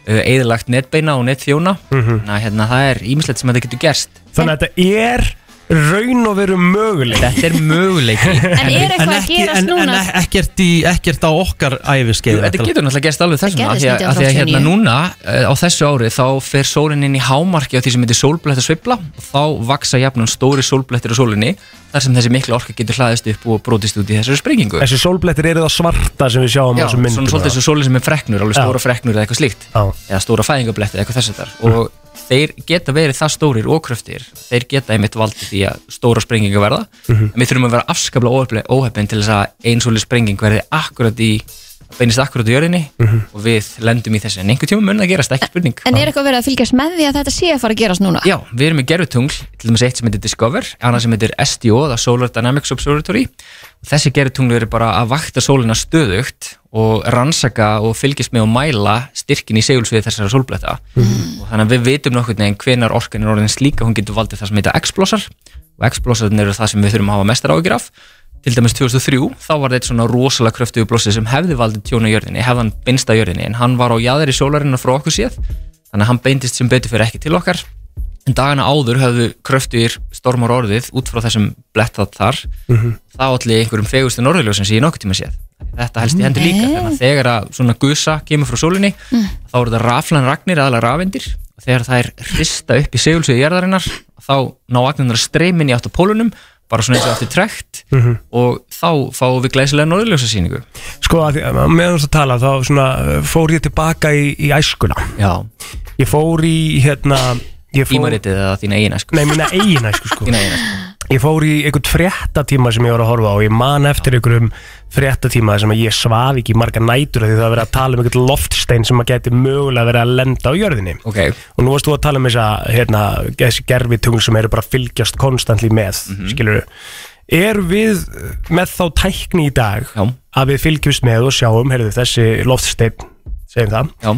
eðlagt netbeina og netþjóna. Mhm. þannig að hérna, það er ímislegt sem þetta getur gerst. Þannig að þetta er raun og veru möguleik Þetta er möguleiki En er eitthvað að ekki, gerast en, en núna? ekkert, í, ekkert á okkar æfiskeið Þetta getur náttúrulega gerst alveg þessum Það að því að, gerðist að því að hérna 1989. núna eh, á þessu ári þá fer sólinn inn í hámarki á því sem heitir sólblættar sveifla og þá vaksa jafnum stóri sólblættir á sólinni þar sem þessi mikla orka getur hlaðist upp og brotist út í þessari sprengingu Þessi sólblettir eru það svarta sem við sjáum á Já, þessum myndum svona svolítið svo sólinn sem er freknur, alveg Já. stóra freknur eða eitthvað slíkt Já. eða stóra fæðingabletti eða eitthvað þess að þar og þeir geta verið það stórir og kröftir þeir geta einmitt valdið því að stóra sprenginga verða Mhm. en við þurfum að vera afskaplega óhefn til þess að ein svolítið sprenging verði akkurat í beinist akkurat í jörðinni Mhm. og við lendum í þessu en einhver tíma mun það gerast ekki spurning En er eitthvað verið að fylgjast með því að þetta sé að fara að gerast núna? Já, við erum með gerfutungl, til dæmis eitt sem heitir Discover, annað sem heitir SDO, það er Solar Dynamics Observatory. Þessi gerfutungl eru bara að vakta sólina stöðugt og rannsaka og fylgjast með og mæla styrkin í segulsviði þessara sólbletta. Og þannig að við vitum nokkur neginn hvenar orkan er orðin slíka, hún getur valdið það sem heitir X-blossar og X-blossarnir eru það sem við þurfum að hafa mestar ágjur af. Til dæmis 2003, þá var þetta svona rosalega kröftugu blossi sem hefði valdið tjóna í jörðinni, hefði hann beinst að jörðinni, en hann var á jaðri sólarinnar frá okkur séð, þannig að hann beindist sem betur fyrir ekki til okkar en dagana áður höfðu kröftugir stormar orðið út frá þessum blettað þar. Mhm. það allir einhverjum fegustu norðurljósin sem ég nokkuð tíma séð. Þetta helst í hendur líka þannig að þegar að svona gusa kemur frá sólinni þá eru þetta raflan ragnir aðalega rafendir og þegar það er hrista upp í segulsviði jarðarinnar þá ná agnunar streymin í átt á pólunum bara svona eins og aftur trekt Mhm. og þá fáum við glæsilega norðurljósasýningu. Sko, að meðan þú ert að tala þá svona, fór ég tilbaka í, í æskuna. Já, Ég fór í hérna fór, tímaritið eða þína eigin sko. Nei, minna eigin æsku sko þína eigin sko. Ég fór í einhvern fréttatíma sem ég var að horfa á og ég man eftir einhverjum fréttatíma sem ég svaf ekki marga nætur af því það var verið að tala um einhvern loftstein sem að geti mögulega verið að lenda á jörðinni ok, og nú varst þú að tala um þessa hérna, þessi gerfitungl sem eru bara að fylgjast konstantli með, mm Mhm. er við með þá tækni í dag já, að við fylgjumst með og sjáum heyrðu, þessi loftstein, segjum það. Já.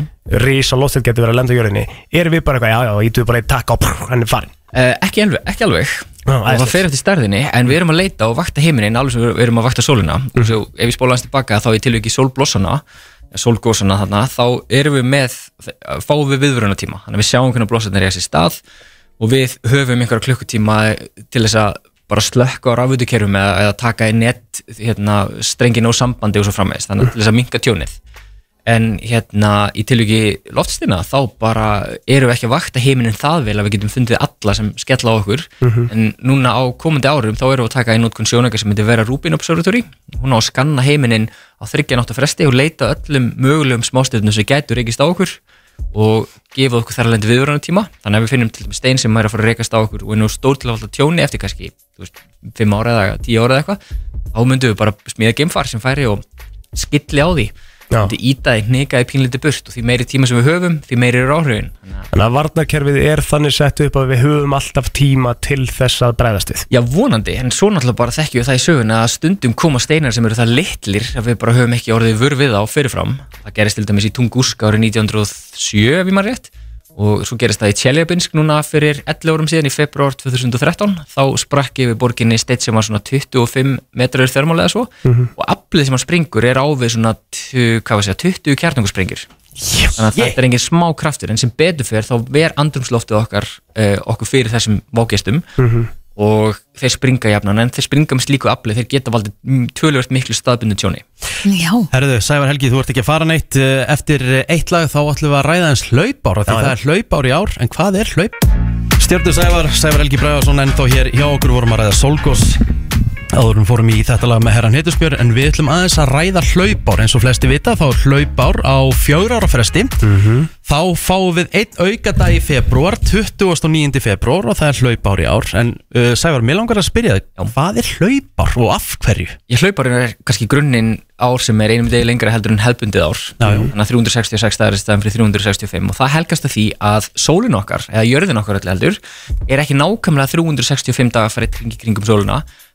Rísa loftstein getur verið að lenda á jörðinni. Erum við bara eitthvað, já, já, ítum við bara eitt takk á prr, hann er farin Uh, ekki alveg, ekki alveg. Já, og það fer eftir stærðinni en við erum að leita og vakta heiminin alveg sem við erum að vakta sólina. Og svo ef við spóla hans tilbaka þá í tilviki sólblossana sólgósana þarna, þá erum við með fáum við viðvörunatíma þannig að við sjáum hvernig blossarnir er þessi stað og við höfum einhverja klukkutíma til þess að bara slökka á rafvitukerfum eða, eða taka í net hérna, strengin og sambandi og svo framvegist þannig að til þess að minka tjónið en hérna í tilviki loftstina þá bara erum við ekki að vakta heiminin það vel að við getum fundið alla sem skella á okkur. En núna á komandi árum þá erum við að taka í nótkun sjónækja sem heitir Vera Rubin Observatory. Hún á að skanna heiminin á þryggja nátt fresti og leita öllum mögulegum smástöðnum sem gætur reykist á okkur og gefa okkur þar alveg viðvörunum tíma þannig að við finnum til dæmis stein sem er að fara að rekast á okkur og er nú stór til að valda tjóni eftir kannski þú veist, 5 ára eða 10 ára eða eitthvað. Þá myndum við bara smíða geimfar sem færi og skilli á því Já. myndi íta því, nekaði pínliti burt og því meiri tíma sem við höfum, því meiri er áhrifin Þannig að varnarkerfið er þannig sett upp að við höfum alltaf tíma til þess að bregðast við Já, vonandi, en svo náttúrulega bara þekkjum við það í sögun að stundum koma steinar sem eru það litlir að við bara höfum ekki orðið vör við á fyrirfram. Það gerist til dæmis í Tunguska árið 1907 ef ég maður rétt og svo gerist það í Tjeljabinsk núna fyrir 11 árum síðan í februar 2013 þá sprakk yfir borginni steitt sem var svona 25 metrar þörmálega svo. Og aflið sem hann springur er á við svona tu- hvað var að segja, 20 kjarnunguspringir þannig að þetta er engin smá kraftur en sem betur fyrir þá ver andrumsloftið okkar uh, okkur fyrir þessum vágestum og þeir springa jafnan en þeir springa með slíku aflið þeir geta valdið mm, töluvert miklu staðbundu tjóni. Já, Herðu, Sævar Helgi, þú ert ekki að fara neitt eh, Eftir eh, eitt lag þá ætlum við að ræða eins hlaupár Því það er hlaupár í ár En hvað er hlaup? Stjórnur Sævar, Sævar Helgi Bræðarsson Ennþá hér hjá okkur vorum að ræða Solgos Áður en fórum í þetta lag með herran Heitusbjör En við ætlum aðeins að ræða hlaupár. Eins og flesti vita þá er hlaupár á fjögur ára fresti. Þá fáum við einn aukadag í februar 29. februar og það er hlaupár í ár. En uh, Sævar, mér langar að spyrja þig Hvað er hlaupár og af hverju? Ég hlauparinn er kannski grunninn ár sem er einum degi lengra heldur en hefbundið ár. Já, þannig að 366 dagar er staðan fyrir 365 og það helgast að því að sólin okkar eða jörðin okkar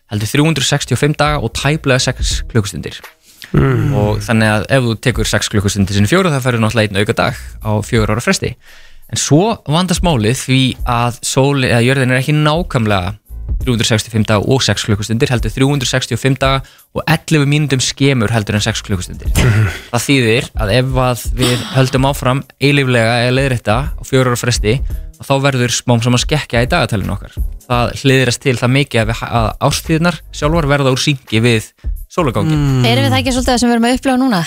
heldur er ekki nákvæmlega 365 dagar fyrir kring, kringum sólina heldur 365 daga og tæplega 6 klukkustundir. Og þannig að ef þú tekur 6 klukkustundir sinni fjóru það færður náttúrulega einn auka dag á fjögur ára fresti. En svo vandast málið því að sóli, eða jörðin er ekki nákvæmlega 365 daga og 6 klukkustundir heldur 365 daga og 11 mínútum skemur heldur en 6 klukkustundir. Það þýðir að ef að við höldum áfram eilíflega eða leiðrætta á fjóru ára fresti þá verður smám saman skekkja í dagatalinu okkar. Það hliðrast til það mikið að, ástíðnar sjálfar verða úr syngi við sólugangin erum við það ekki svolítið það sem við erum að upplega núna?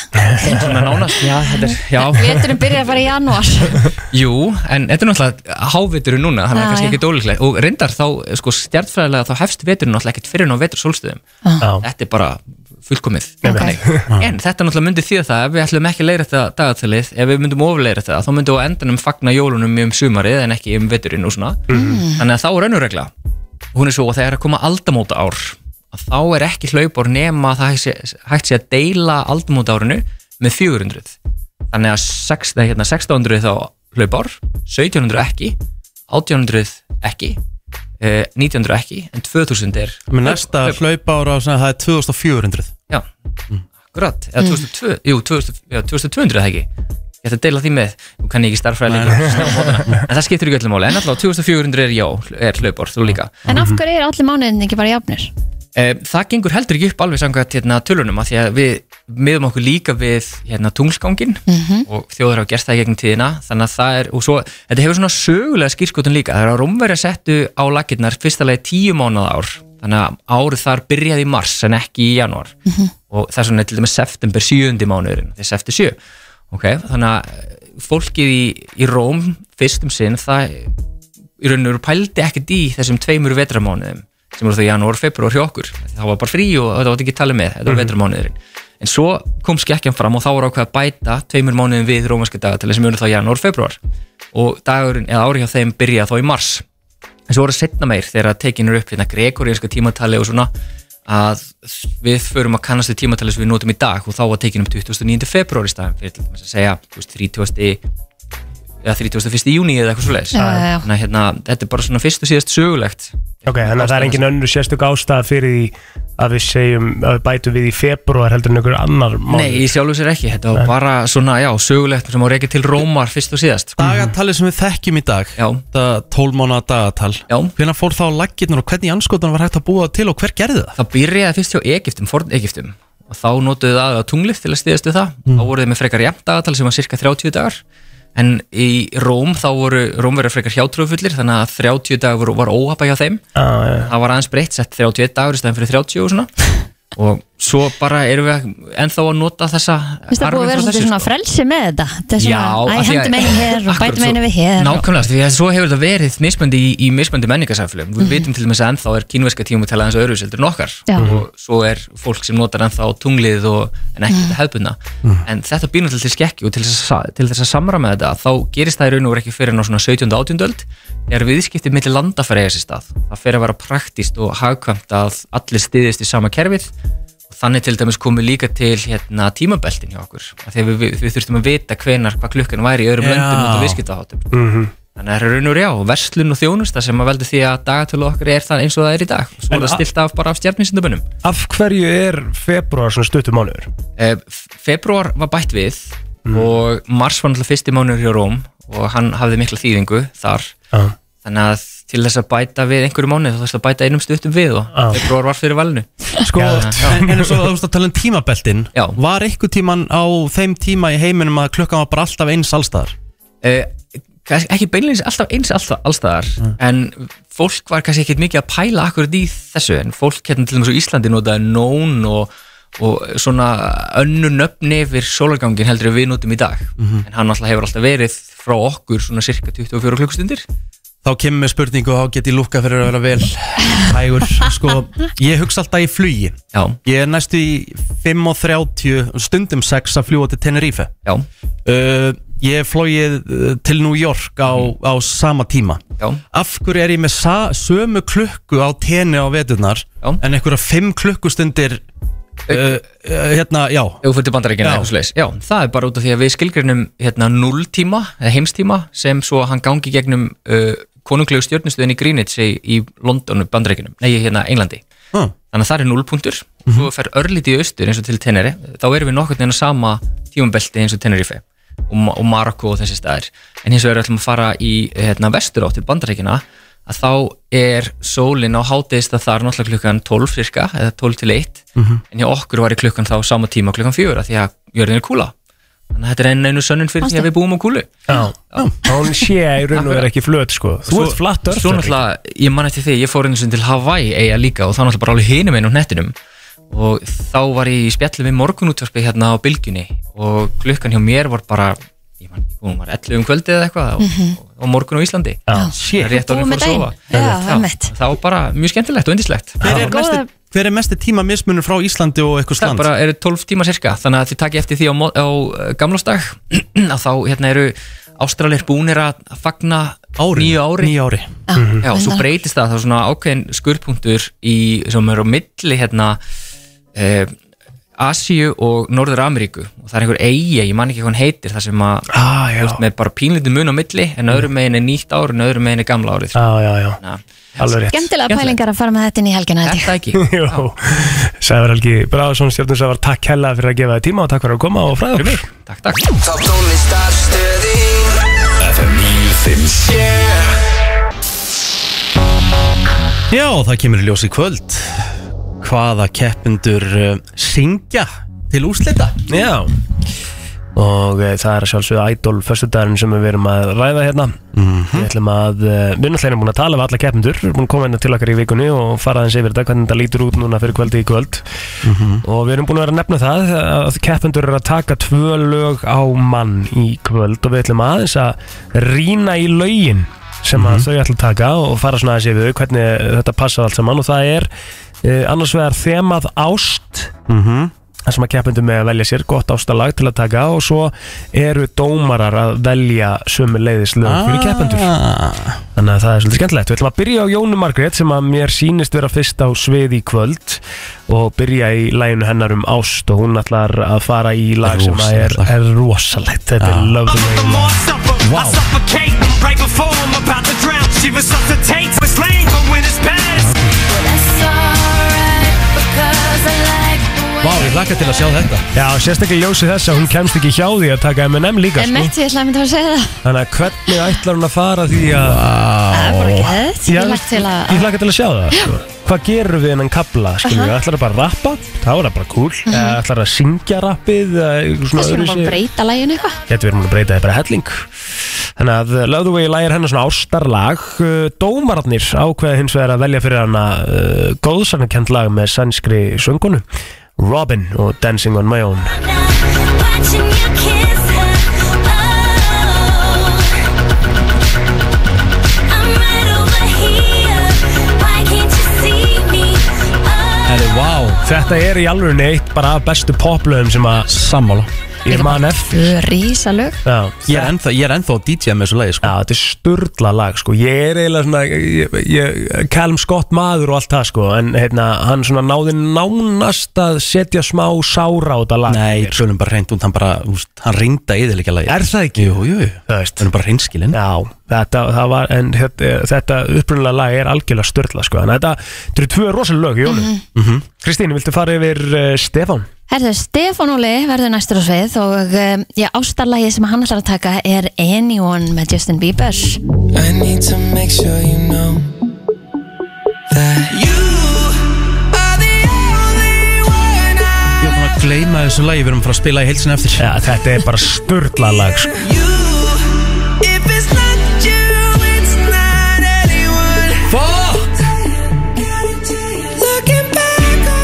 svona nánast, já, þetta er, já. Veturinn byrjar að fara í janúar. Jú, en þetta er náttúrulega háveturinn núna, þannig að kannski já. ekki dólíklegt og reyndar þá, sko, stjartfræðilega þá hefst veturinn náttúrulega ekkert fyrir ná vetur sólstöðum. Já. þetta er bara fullkomið. Ok. Þannig. en þetta náttúrulega myndi því það ef við ætlum ekki að leira þetta dagatalið ef við myndum ofleira þetta, þá myndum við á endanum fagna jólunum um sumarið en ekki um veturinn og svona, þannig að þá er önnur regla. Hún er svo að þegar að koma aldamóta ár að þá er ekki hlaupár nema að það hægt sé- hægt sé að deila aldamóta árinu með 400 þannig að sex, nei, hérna, 1600 þá hlaupár 1700 ekki 1800 ekki eh, 1900 ekki en 2000 er Með næsta hlaupár á svona, það er 2400 já, akkurat. Eða 2002, jú, 2000, já, 2200 eða ekki? Ég ætla að deila því með, nú kann ég ekki starffræði lengur en það skiptir ekki öllum máli. En alltaf 2400 er já, er hlaupár, þú líka. En af hverju er allir mánuðin ekki bara jafnir? Eh, Það gengur heldur ekki upp alveg samkvæmt hérna, tölunum að því að við miðum okkur líka við hérna, tunglsgangin og þjóður hafa gert það í gegnum tíðina þannig að það er, og svo, þetta hefur svona sögulega skýrskotun líka, það er að Rómverja settu á lakirnar fyrsta lagi tíu mánuð ár þannig að árið þar byrjaði í mars en ekki í janúar. Og þess vegna er til dæmis september sjöundi mánuðurinn þegar september sjö. Ok, þannig að eh, fólkið í, í Róm fyrst um sinn, það í raun og veru pældi ekkert í þessum tveimur vetramánuðum sem voru það janúar, februar hjá okkur. Það var bara frí og þetta var ekki talið með þetta var vetramánuðurinn en svo kom skekkjan fram og þá var ákveð að bæta tveimur mánuðum við rómanska dagatali sem eru þá janúar, februar og dagurinn eða ári hjá þeim byrja þá í mars. En svo voru setna meir þegar tekinur upp hérna gregorianska tímatali og svona að við förum að kannast við tímatali sem við notum í dag. Og þá var tekin upp 29. februar í staðan fyrir að segja þú veist, 30 eða 31. júni eða eitthvað svo leiðis þannig að hérna, þetta er bara svona fyrst og síðast sögulegt. Ok, þannig að það er engin önnur sérstök ástæða fyrir því að við segjum að við bætum við í februar heldur en einhver annar mál Nei, í sjálfu sér ekki, þetta var bara svona, já, sögulegt sem á reykja til Rómar fyrst og síðast. Dagatalið sem við þekkjum í dag Já. Það 12 mánuða dagatal Já. Hvenær fór þá laggirnar og hvernig anskotan var hægt að búa til og hver gerði það? Það byrjaði fyrst hjá Egyptum og þá notuðu það að tunglið til að stiðast við það. Þá voru þeir með frekar jafn dagatal sem var cirka 30 dagar en í Róm þá voru Rómverjar frekar hjátrúfullir þannig að 30 dagar voru, var óhapa hjá þeim Já, já. það var aðeins breytt, sett 31 dagur í stæðan fyrir 30 og svona og svo bara erum við ennþá að nota þessa Finnst það búið að vera svona sko. frelsi með þetta Þetta er Já, svona, æ, af því að- hendum einu hér og einu svo- við hér og- Nákvæmlega, því að svo hefur þetta verið mismöndi í, í mismöndi menningarsaflum Við vitum til dæmis að ennþá er kínverska tíma til aðeins öðru seldur en okkar Já. og svo er fólk sem notar ennþá tunglið og, en ekki þetta hefðbunna en þetta náttúrulega til skekki og til þess, að, sa- til þess að samra með þetta þá gerist það í raun og veru ekki fyrir ná svona 17. og 18. öld þegar viðskiptið milli landa fyrir eiga sér stað það fer að vera praktíst og hagkvæmt að allir stiðist í sama kerfið og þannig til dæmis komið líka til hérna, tímabeltin hjá okkur að við, við, við þurftum að vita hvenar hvað klukkan væri í öðrum Já. löndum út af viðskiptaháttum Þannig að það er raun og rjá, verslun og þjónusta sem að veldu því að dagatölu okkar er það eins og það er í dag svo er það stilt af bara af stjarninsindabunum. Af hverju er februar svona stuttum mánuður? Eh, februar var bætt við og mars var náttúrulega fyrsti mánuður hjá Róm og hann hafði mikla þýðingu þar Já. þannig að til þess að bæta við einhverju mánuð þá þess að bæta einum stuttum við og Já. februar var fyrir valinu. Sko, en, en svo þú veist að tala um tímabeltin Já. Var eitthvað tíman á þeim tíma í heiminum að klukkan var bara alltaf eins allstaðar? Eh, ekki beinleins alltaf eins alltaf allstaðar en fólk var kannski ekkert mikið að pæla akkurat í þessu en fólk hérna til dæmis á Íslandi notaði nón og, og svona önnu nöfni yfir sólargangin heldur en við notum í dag en hann alltaf hefur alltaf verið frá okkur svona cirka 24 klukkustundir Þá kemur með spurningu og þá get ég lúka fyrir að vera vel hægur Sko, ég hugsa alltaf í flugi. Já, Ég er næstu í 5.30 stundum 6 að fljúa til Tenerife. Já, uh, Ég flóið uh, til New York á, á sama tíma. Já. Af hverju er ég með sömu klukku á tenni á veturnar. En einhverja 5 klukkustundir uh, uh, Hérna, já. Já. það er bara út af því að við skilgreinum hérna 0 tíma, eða heimstíma sem svo hann gangi gegnum uh, konunglegu stjórnustöðin í Greenwich í, í Londonu bandarækinum, nei hérna Englandi. Ah. þannig að það er 0 punktur og svo fer örlítið í austur eins og til Teneri þá erum við nokkur neina sama tímabelti eins og Tenerife og, og Marokko og þessi staðir. En hins vegar ætlum að fara í hérna, vestur átt til bandarækina að þá er sólin á háteðist að það er náttúrulega klukkan 12 cirka eða 12 til 1 en hjá okkur var í klukkan þá sama tíma klukkan 4 að því að jörðin er kúla þannig að þetta er einu, einu sönnun fyrir því að við búum á kúlu. Já. Hún sé í raun og er ekki flöt sko. Þú ert flatt örf Svo náttúrulega, ég man eftir því, ég fór einu sinni til Hawaii eiga líka og þá náttúrulega bara alveg hinum einu á nettinum og þá var ég í spjalli við morgunútvarpi hérna á bylgjunni og klukkan hjá mér var bara ég man ekki, hún var 11 um kvöldið eða eitthvað og, og morgun á Íslandi. Já, Það er rétt orðin fór að sofa. var bara mjög skemmtilegt og indislegt hver, er mesti tíma mismunur frá Íslandi og eitthvað Það sland? bara eru 12 tíma cirka þannig að þið takki eftir því á, á uh, gamlásdag að þá hérna eru Ástralir búnir að fagna Ári. nýju ári. Nýju ári. Já, svo breytist það, það er svona ákveðin skurðpunktur í, sem er á milli hérna eh, Asíu og Norður Ameríku og það er einhver eigi, ég man ekki hvað hann heitir það sem að, Ah, veist, með bara pínlítið mun á milli en öðrum megin er nýtt ár en öðrum megin er gamla árið Já, já, já, Skemmtilega pælingar að fara með þetta inn í helgina. Þetta ekki. Jó, Sævar Helgi Bráðarsson stjórnum Sævar, takk hella fyrir að gefa þér tíma og takk fyrir að koma og fræða okkur. Takk, takk. Þá tónlistarstöðin. FM 957 Já, það kemur í ljós í kvöld Hvaða keppendur uh, syngja til úslita Já og e, það er sjálfsögðu Idol föstudagurinn sem við erum að ræða hérna. Við ætlum að, e, við erum náttúrulega búin að tala við alla keppindur, við erum búin að koma hérna til okkar í vikunni og fara aðeins yfir þetta, hvernig þetta lítur út núna fyrir kvöldi í kvöld. Og við erum búin að vera að nefna það að keppindur eru að taka tvö lög á mann í kvöld. Og við ætlum aðeins að rýna í lögin sem að þau ætlum að taka og fara svona aðeins yfir þau, hvernig þetta passa allt saman. Og það er e, annars vegar þemað ást þar sem að keppendum með að velja sér gott ástalag til að taka og svo eru dómarar að velja sömu leiðislög fyrir keppendur. Ah. þannig að það er svolítið skemmtilegt. Við ætlum að byrja á Jónu Margrét sem að mér sýnist vera fyrst á svið í kvöld og byrja í læginu hennar um ást og hún ætlar að fara í lag sem að er, er rosalegt. Þetta er Love the Way ég hlakka til að sjá þetta. Já, sérstaklega í ljósi þess að hún kemst ekki hjá því að taka M&M líka En sko. mitt, ég ætla að mynda að segja það. Þannig að hvernig ætlar hún að fara því að Það er bara þetta Já, Ég lagt til að Ég hlakka til að sjá það sko. Hvað gerur við hennan kabla? Skilur við, ætlar það bara að rappa? Þá er það bara cool. Eða ætlar það að syngja rappið? eitthvað Þess vegna bara breyta læginu eitthvað? Við erum að breyta það bara helling. Þannig að uh, Love the Way lægir hennar svona ástarlag. Uh, Dómararnir ákveða hins vegar að velja fyrir hana uh, góðsarnakend lag með sænskri söngunu Robin og Dancing on my own. Herri, wow Þetta er í alveg eitt bara bestu poplöðum sem að Sammála ég man eftir. Rísalög Já, Ég er ennþá, ég er ennþá að DJ með þessu lagi sko. Já, þetta er sturla lag sko. Ég er eiginlega svona ég, ég, Calm Scott maður og allt það sko. En hérna, hann svona náði nánast að setja smá sára á þetta lag. Nei, tölum bara reynd út. Hann bara, úst, hann reynda líka lagi Er það ekki? Jú, jú, Það er bara reynskilin Já, þetta, það var, en þetta, þetta upprunalega lag er algjörlega störtla sko. Þannig að þetta, þetta eru tvö rosalega lög í jólum Mhm. Kristín, viltu fara yfir uh, Stefán? Herðu, Stefán Óli verður næstur á svið og um, já, ástarlagið sem hann ætlar að taka er Anyone með Justin Bieber I need to make sure you know that you are the only one Ég er búin að gleyma þessu lagi Við erum að fara að spila í heilsin eftir Já, þetta er bara störtla lag sko you. If it's not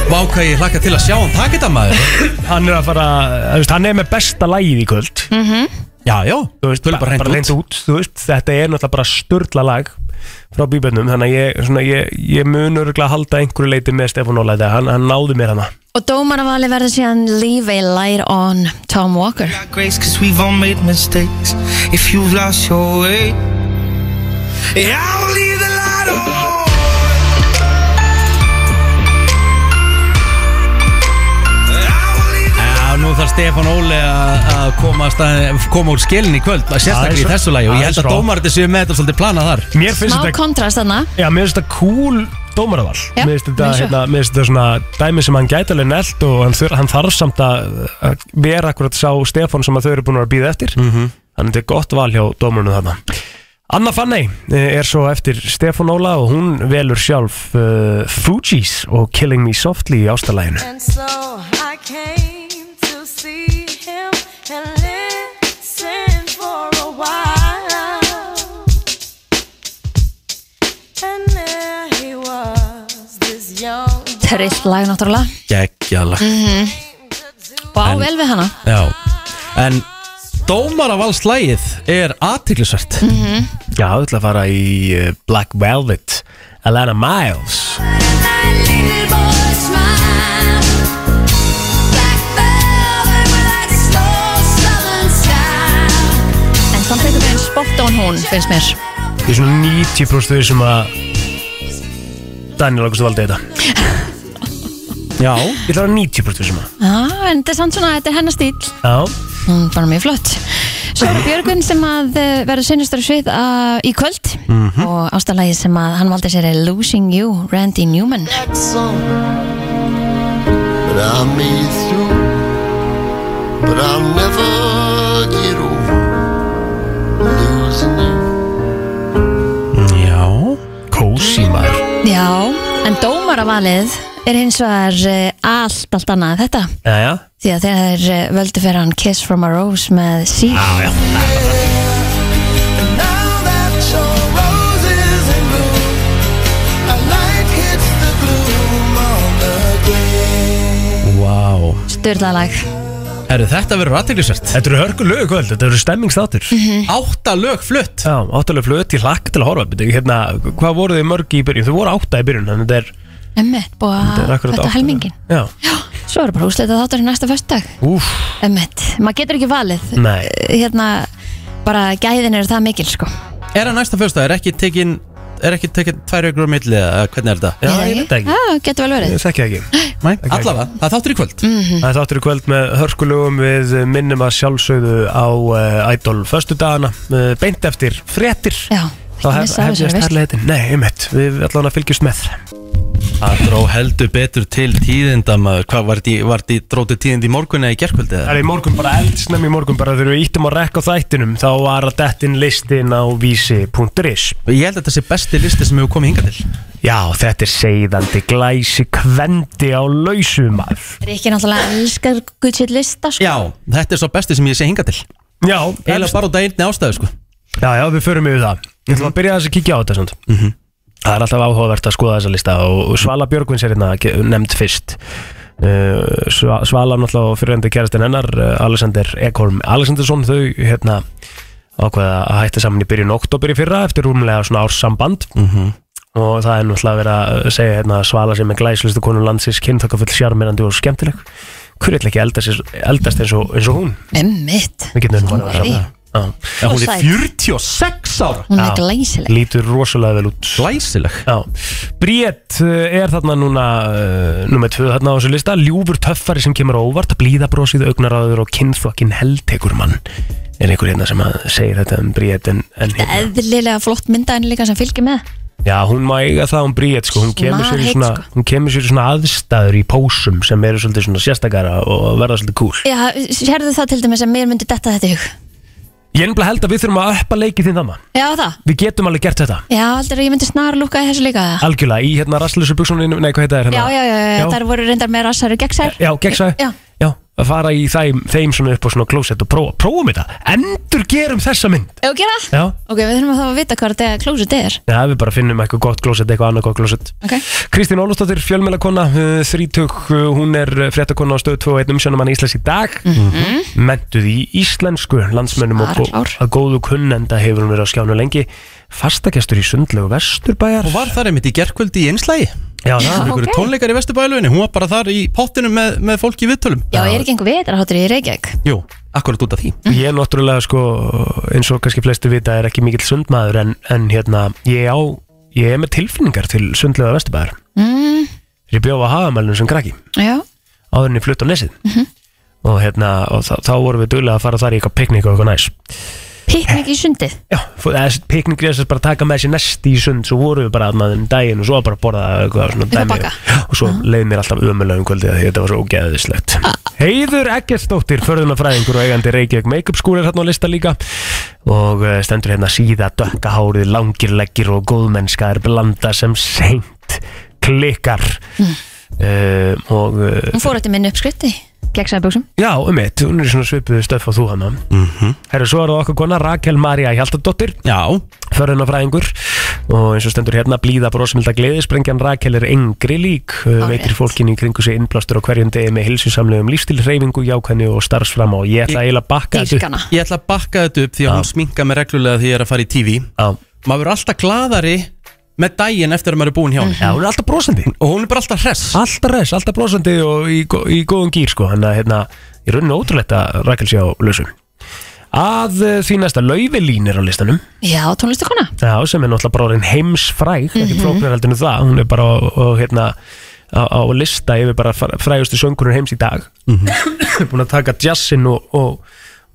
back on Vá hvað ég hlakka til að sjá hann taka þetta maður. Hann er að fara, þú veist, hann er með besta lagið í kvöld. Já, já þú veist, bara, bara reynd út. þú veist, þetta er náttúrulega bara störla lag frá bíbönnum, þannig að ég, svona, ég, ég mun örgulega halda einhverju leiti með Stefán Óla þegar hann, hann náði mér hana og dómaravali verður síðan Leave a Light On Tom Walker. Got grace cause we've all made mistakes. If you've lost your way, yeah, I'll leave the light on. Þarf Stefán Óli að að koma, að koma úr skilin í kvöld að sérstaklega í þessu lagi. Og ég held að dómarði séu með þetta svolítið planað þar. Mér finnst smá kontrast þarna. Já, mér finnst þetta cool dómaraval Já, Mér finnst þetta, hérna, mér finnst þetta svona dæmi sem hann gæti alveg nelt og hann, þur, hann þarf samt að, að vera akkurat sá Stefán sem að þau eru búin að býða eftir. Mhm. -hmm. Þannig þetta er gott val hjá dómarunum þarna. Anna Fanney eh, er svo eftir Stefán Óla og hún velur sjálf uh, Fugees og Killing Me Softly í ástalæginu trillt lag náttúrulega. Gekkjalag og á En- vel við hana. Já. En dómaravalslægið er aðtiklisvert Já, þú ætla að fara í uh, Black Velvet Alana Miles. Little boy on hún finnst mér. Ég er svona 90% sem að Daniel August valdi þetta. Já Ég ætla að vera 90% sem að. Ah, en þetta er samt svona, þetta er hennar stíl Já, hún er bara mjög flott. Svo það Björgun sem að eh, verður sinnustur svið uh, í kvöld. Og ástarlagið sem að hann valdi sér er Losing You, Randy Newman. But I made through. But I'll never Já kósi maður. Já, en dómaravalið er hins vegar uh, allt, allt annað en þetta. Já, já. Því að þeir uh, völdu fyrir hann Kiss from a Rose með Sí Já, já. And now Herru, þetta verður aðtiklisvert Þetta eru hörku lög kvöld, þetta eru stemmingstátur Átta lög flutt. Já, áttalega flutt, ég hlakka til að horfa Byrju, hérna, Hvað voru þið mörg í byrjun? Þau voru átta í byrjun Þannig þetta er, Emmett, búið þetta er að akkurat þetta átta helmingin Já, Svo er bara úsleitað þáttur í næsta föstudag. Úf, Emmett, maður getur ekki valið. Nei. Hérna, bara gæðin eru það mikil sko. Er að næsta fyrsta, er ekki tekin Er ekki tekin tvær ykkur á milli eða hvernig er þetta? Já, ég veit það ekki. Já, getur vel verið. Ég þekki það ekki. Nei, allavega, það þáttur í kvöld. Mhm. Það er þáttur í kvöld með hörkulugum við minnum að sjálfsögðu á uh, Idol föstudagana uh, beint eftir fréttir. Já, þá hef, missa af þessari hefjast veislu. herleitin Nei, einmitt, við allan að fylgjast með Það dró heldur betur til tíðinda maður Hvað var því drótið tíðind í morgun eða í gerkvöldi Það eða? er í morgun bara eldsnefn í morgun bara þegar við íttum á rekk á þættinum þá var að dettin listin á vísi.is Ég held að þetta sé besti listi sem hefur komið hingað til Já, þetta er seiðandi glæsi kvendi á lausumar Rikki náttúrulega elskar Gucci lista sko. Já, þetta er svo besti sem ég sé hingað til Já, Eila bara út af einni ástæðu sko já, já, við förum yfir það Ég ætlum að byrja þess að kíkja á þetta. Mhm. Það er alltaf áhugavert að skoða þessa lista og Svala Björgvins er hérna nefnd fyrst. Sva- Svala náttúrulega og fyrirvendu kærastinn hennar uh, Alexander Ekholm. Alexandersson þau hérna ákveða að hætta saman í byrjun oktober í fyrra eftir rúmlega svona árs samband Mhm. og það er náttúrulega verið að segja hérna, Svala sem er glæslustu konun landsins kynþokkafull sjarmirandi og skemmtileg. Hver er ekki eldast, eldast eins, og, eins og hún? Emmitt við getum Hún bara var því. Já. Hún er sæt. 46 ára. Hún er glæsileg. Lítur rosalega vel út. Glæsileg? Já, Bríett uh, er þarna núna uh, nummer tvö þarna á þessu lista. Ljúfur töffari sem kemur á óvart blíðabrósið, augnaráður og kynþokkin heldtekur mann er einhver hérna sem að segir þetta um Bríett en, en hérna, Eðlilega flott myndaðin líka sem fylgir með. Já, hún má eiga það um Bríett sko, hún sko. hún kemur sér í svona aðstæður í pósum sem eru svolítið svona sérstakara og verða svolítið cool Já, sérðu það til dæmis að mér myndi detta þetta í hug Ég er nefnilega held að við þurfum að uppa leikið þinn þarna Já, það Við getum alveg gert þetta Já, aldrei ég myndi snar lúka í þessu líka Algjörlega, í hérna rastlösu buksuninu, nei hvað heita Já, hérna? já, já, já, Já. þær voru reyndar með rassar og gegnsær Já, gegnsæ Já. Að fara í þeim, þeim svona upp á svona klósett og prófa, prófum þetta. Endur gerum þessa mynd. Ef þú gera? Já, Ok, við þurfum að þá að vita hvað þetta klósið er. Já við bara finnum eitthvað gott klósett, eitthvað annað gott klósett Ok. Kristín Ólafsdóttir, fjölmjölakonna, þrítug Hún er fréttakonna á stöð 2 og einn umsjónumann Íslands í dag. Mhm. Mentuð í íslensku landsmönnum og gó- Svarklár. að góðu kunnenda hefur hún verið á skjánu lengi Fastagestur í sundlegu vesturbæjar. Og var þar einmitt í gerkvöldi í einslægi Já, Já, það Einhverju ok. tónleikar í Vesturbæluvinni Hún var bara þar í pottinu með, með fólki í viðtölum. Já, er ekki einhver vetraháttur í Reykjavík? Jú, akkurat út af því. Ég er náttúrulega sko, eins og kannski flestir vita er ekki mikill sundmaður en, en hérna, ég á ég er með tilfinningar til sundlega vesturbæðar mm, Ég bjóð á hagamælunum sem krakki. Já, áður en ég flutt á nesið. Mhm. og hérna, og þá, þá vorum við duglega að fara þar í eitthvað piknik og eitthvað næs piknik í sundið? Já, piknik er þess að bara taka með sér nesti í sund. Svo vorum við bara að maður um daginn og svo bara að borða eitthvað svona dæmi. og svo leið mér alltaf ömulega um kvöldið að þetta var svo ógeðislegt. Heiður Eggertsdóttir, förðunafræðingur og eigandi Reykjavík make-up skúr er hérna á lista líka. Og eh, stendur hérna síða dökka hárið, langir leggir og góðmennska er blanda sem seint klikkar. Mm. og uh, Hún fór eftir minni uppskritti Gegnsæðböksum Já, um eitt, hún er í svona svipuðu stöff á þú hana. Mm -hmm. Herru, svo er það okkar kona Rakel Maria Hjaltadóttir. Já. Förðunafræðingur Og eins og stendur hérna blíða brosmilda gleði Sprengjan Rakel er engri lík. Uh, Veitir fólkinni í kringu sig innblástur á hverjum degi Með hilsusamlegum lífstilreyfingu, jákvæðni og starfsfram Og ég ætla eiginlega að bakka þetta upp. Ég ætla að bakka þetta upp því að hún sminka mig reglulega því ég er að fara í TV Já. Maður er alltaf gladari með daginn eftir að maður er búinn hjá henni. Já, hún er alltaf brosandi. Og hún er bara alltaf hress. Alltaf res, alltaf brosandi og í, gó- í góðum gýr sko. Þannig að hérna, ég raunin ótrúlegt að Rakel sé á lausum. Að uh, því næsta laufilín er á listanum. Já, tónlistakona Já, sem er náttúrulega bara orðin heimsfræg ekki Mhm. flóknar heldur en það, hún er bara á, á, hérna, á, á lista yfir bara fr- frægustu söngurinn heims í dag. Búin að taka jazzin og, og,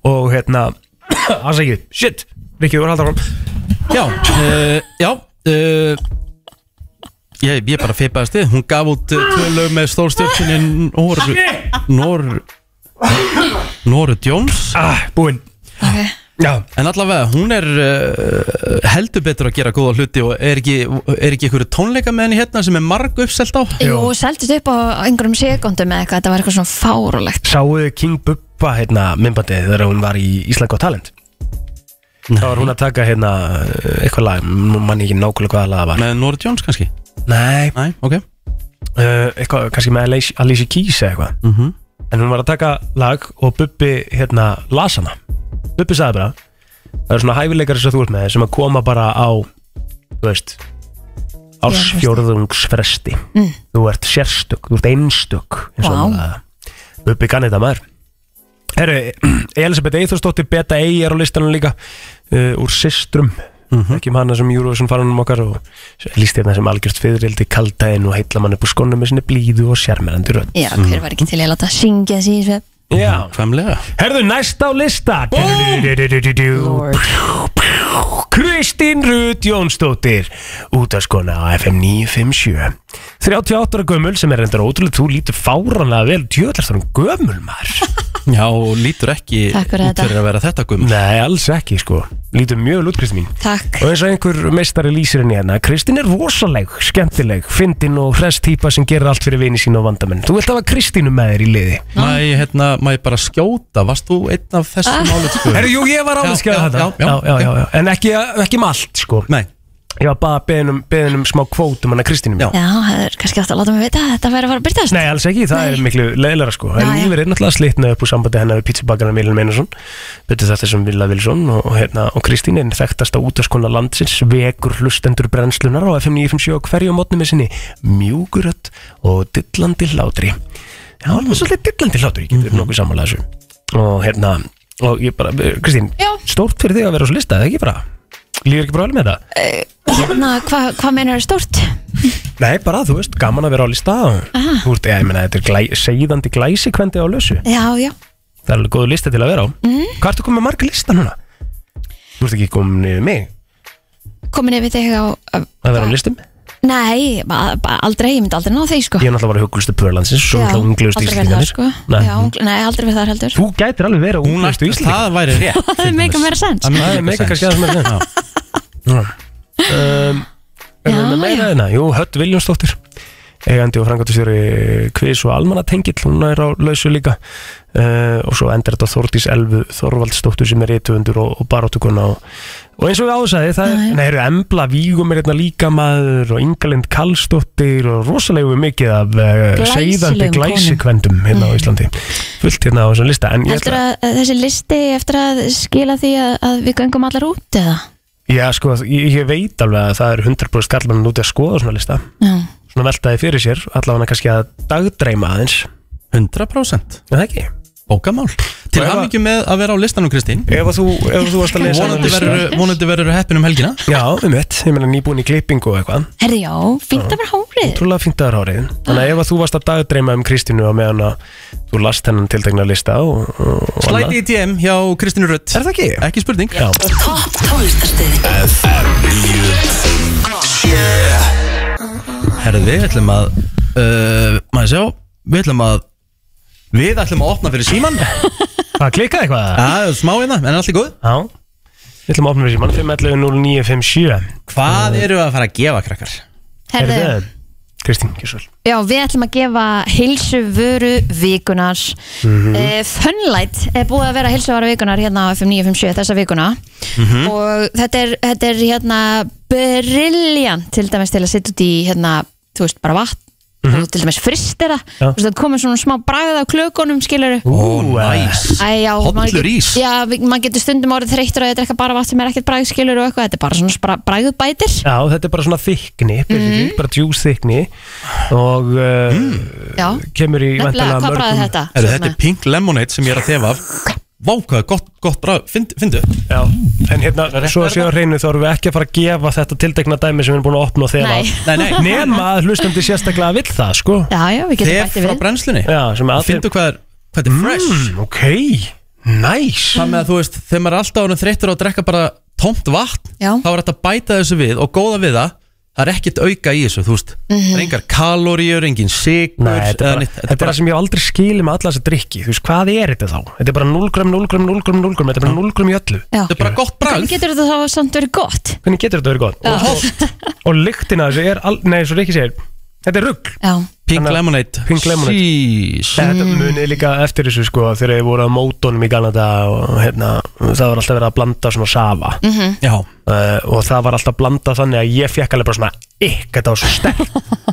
og hérna að segja, shit, Rikki, þú er haldar fram Já, uh, já uh, ég, ég bara feipaði stið Hún gaf út uh, tvö lög með stórstjörnunni Nór Nór Nóru Jones. Ah, Búinn. Okay. En allavega, hún er uh, heldur betur að gera góða hluti og er ekki, er ekki einhverju tónleika með henni hérna sem er marg uppselt á? Jú, seldist upp á einhverjum sekundum eða eitthvað, þetta var eitthvað svona fárulegt Sáuðu King Bubba hérna myndbandið þegar hún var í Ísland á talent þá var hún að taka hérna eitthvað lag, nú mann ég ekki nákvæmlega hvaða lag það var Með Nóru Jones kannski? Nei, Nei, ok uh, eitthvað, kannski með Alicia- Alicia Keys eða eitthvað mm -hmm. en hún var að taka lag og Bubbi hérna las hana Bubbi sagði bara það er svona hæfileikar sem þú ert með sem að koma bara á þú veist ársfjórðungsfresti Mm. þú ert sérstök, þú ert einstök eins og Vá. wow. það Bubbi kann þetta maður Herru, Elisabeth Eithosdóttir Beta Ei er á listanum líka uh, úr Sistrum ekki um hana sem Eurovision faranum okkar og líst hérna sem algjörst fyririldi kaldæðin og heitla mann upp úr skonnum með sinni blíðu og sérmerandi rödd. Já, hver var ekki til að láta syngja síðan Já, Hvemlega Herðu, næst á lista. Lord. Kristín Rut Jónsdóttir Útaskona á FM 957 38 ára gömul sem er reyndar ótrúlega Þú lítur fáranlega vel Djöðlar það er gömul maður. Já, og lítur ekki Takk fyrir út þetta. fyrir að vera þetta gum Nei, alls ekki sko. Lítur mjög vel út Kristín. Mín Takk. Og eins og einhver meistari lýsir henni hérna Kristín er rosaleg, skemmtileg, fyndin og hress típa sem gerir allt fyrir vini sín og vandamenn. Þú vilt hafa Kristínu með þér í liði. Ég, hérna, má ég bara skjóta? Varst þú einn af þessum Ah. álitsku? Herru, jú, ég var já, þetta. já, já, já, já, já. En ekki, ekki um allt sko. Nei. Ég var bara beðin um, beðin um smá kvótum hann að Kristínum Já. Það er kannski átt að láta mig vita að þetta væri að fara að byrtast Nei, alls ekki, það er miklu leiðilega sko. En Já, já. Íver er náttúrulega slitnað upp úr sambandi hennar við pizzabakarna Milin Meinarsson Betur þetta sem Villa Vilsson og, og, hérna, og Kristín er þekktasta útaskona landsins vekur hlustendur brennslunar á FM 957 og hverju mótni með sinni mjúkurött og dillandi hlátri Já, alveg svolítið dillandi hlátri, ég getur nokkuð sammála þessu og hérna, og ég bara, Kristín Já. stórt fyrir þig að vera á svo lista, eða ekki bara Líður ekki bara vel með það? Hérna, hvað hva meinar er stórt? Nei, bara þú veist, gaman að vera á lista Aha. þú veist, ég meina, þetta er glæ, segðandi glæsikvendi á lausu Já, já Það er alveg góð lista til að vera á Mhm. Hvað ertu komið með marga lista núna? Þú ert ekki komið niður mig Komin yfir þig á að- að vera á listum Nei, ba, ba, aldrei, ég myndi aldrei ná því sko. Ég er náttúrulega bara huglustu pörlandsins Svo Já, náttúrulega unglegustu aldrei verið þar íslendingarnir sko. Nei. Já, ungl- Nei, aldrei verið þar heldur. Þú gætir alveg verið Hún unglegustu ætti, íslendingar. það væri rétt Það er mega meira sens Það er mega kannski aðeins með það um, Já, með meira þeirna Jú, Hödd Viljónsdóttir eigandi og frangatustjóri Kvis og Almanatengill hún er á lausu líka. Uh, og svo endur þetta Þórdís Elfu Þorvaldsdóttur sem er réttuundur og, og barátukona og, og eins og við ásæði það Já, já. er, eru Embla Vígum er hérna líka maður og Ingalind Kallsdóttir og rosalegu mikið af uh, Glæsilegum segðandi glæsikvendum hérna á Íslandi. Fullt hérna á þessum lista ætla, að þessi listi eftir að skila því að, að við göngum allar út eða? já sko ég, ég veit alveg að það er 100% skallmann úti að skoða svona lista. Já, svona veltaði fyrir sér, allavega kannski að dagdreima aðeins, 100% en það ekki Bókamál. Til að- hamingjum með að vera á listanum Kristín. Ef að þú, ef að þú varst að lesa Vonandi þennan lista- verður- Vonandi verður heppin um helgina. Já, um mitt, ég meina nýbúin í klippingu og eitthvað. Herri já, fínt að vera hárið. Trúlega fínt aðra árið Þannig að ef að þú varst að dagdreima um Kristínu og meðan að þú last hennan tiltegna lista og, og, og Slæti í DM hjá Kristínu Rutt Er það ekki? Ekki spurning. Já, Topp tónlistarstöðin. Herði, við ætlum að uh, Maður sjá Við ætlum að Við ætlum að opna fyrir síman það klikkaði eitthvað Já, smá hérna, en allt í góð Já. Við ætlum að opna fyrir síman 511-0957 Hvað eru að fara að gefa krakkar? Herðu, Kristín, ekki svo vel já, við ætlum að gefa heilsu vöru vikunar Mhm. uh, Funlight er búið að vera heilsu vöru vikunar hérna á FM 957 þessa vikuna. Mhm. og þetta er, þetta er hérna briljant til dæmis til að setja út í hérna, þú veist, bara vatn Mhm. og til dæmis fristera það. Komið svona smá bragð á klökunum skilur Æ, já, Hollur maður ís. Já, maður getur stundum árið þreyttur að drekka bara vatn sem er ekkert bragð skilur og eitthvað, þetta er bara svona spra- bragðbætir. Já, þetta er bara svona þykni, mm bara juice þykni og uh, Já, kemur í nefnilega, hvað er þetta? Herðu, þetta er Pink Lemonade sem ég er að þefa af Vá, hvað er gott, gott brað Fyndu, Já, en hérna, svo að séu á hreinu þá erum við ekki að fara að gefa þetta tiltekna dæmi sem við erum búin að opna og þefa Nei. Nei, nei, nema að hlustandi sérstaklega vill það, sko. Já, já, við getum Þef bætti frá við. brennslunni. Já, sem er allir Fyndu hvað er, hvað er fresh. mm, Ok, nice. Það með að þú veist, þegar maður er alltaf ánum þreyttur á að drekka bara tómt vatn Já. þá er þetta að bæta þessu við og góða við það það er ekkert auka í þessu, þú veist. Það er engar kaloríur, engin sigur Nei, þetta er, bara, neitt, þetta er það sem ég hef aldrei skilið með alla þessa drikki Þú veist, hvað er þetta þá? Þetta er bara 0 gram, 0 gram, 0 gram, 0 gram Þetta er bara 0 gram í öllu. Já. þetta er bara gott bragð. Hvernig getur þetta þá samt verið gott? Hvernig getur þetta verið gott? Og, og, og lyktina þessu er, al, nei, svo Rikki segir Þetta er rugg Já, Pink Þannig að- Lemonade. Pink Lemonade. Þetta munið líka eftir þessu sko Þegar þið voru á mótónum í Ganada Og hérna, það var alltaf verið að blanda svona safa. Já, uh, Og það var alltaf blanda þannig að ég fekk alveg bara svona Ykk, þetta var svo sterk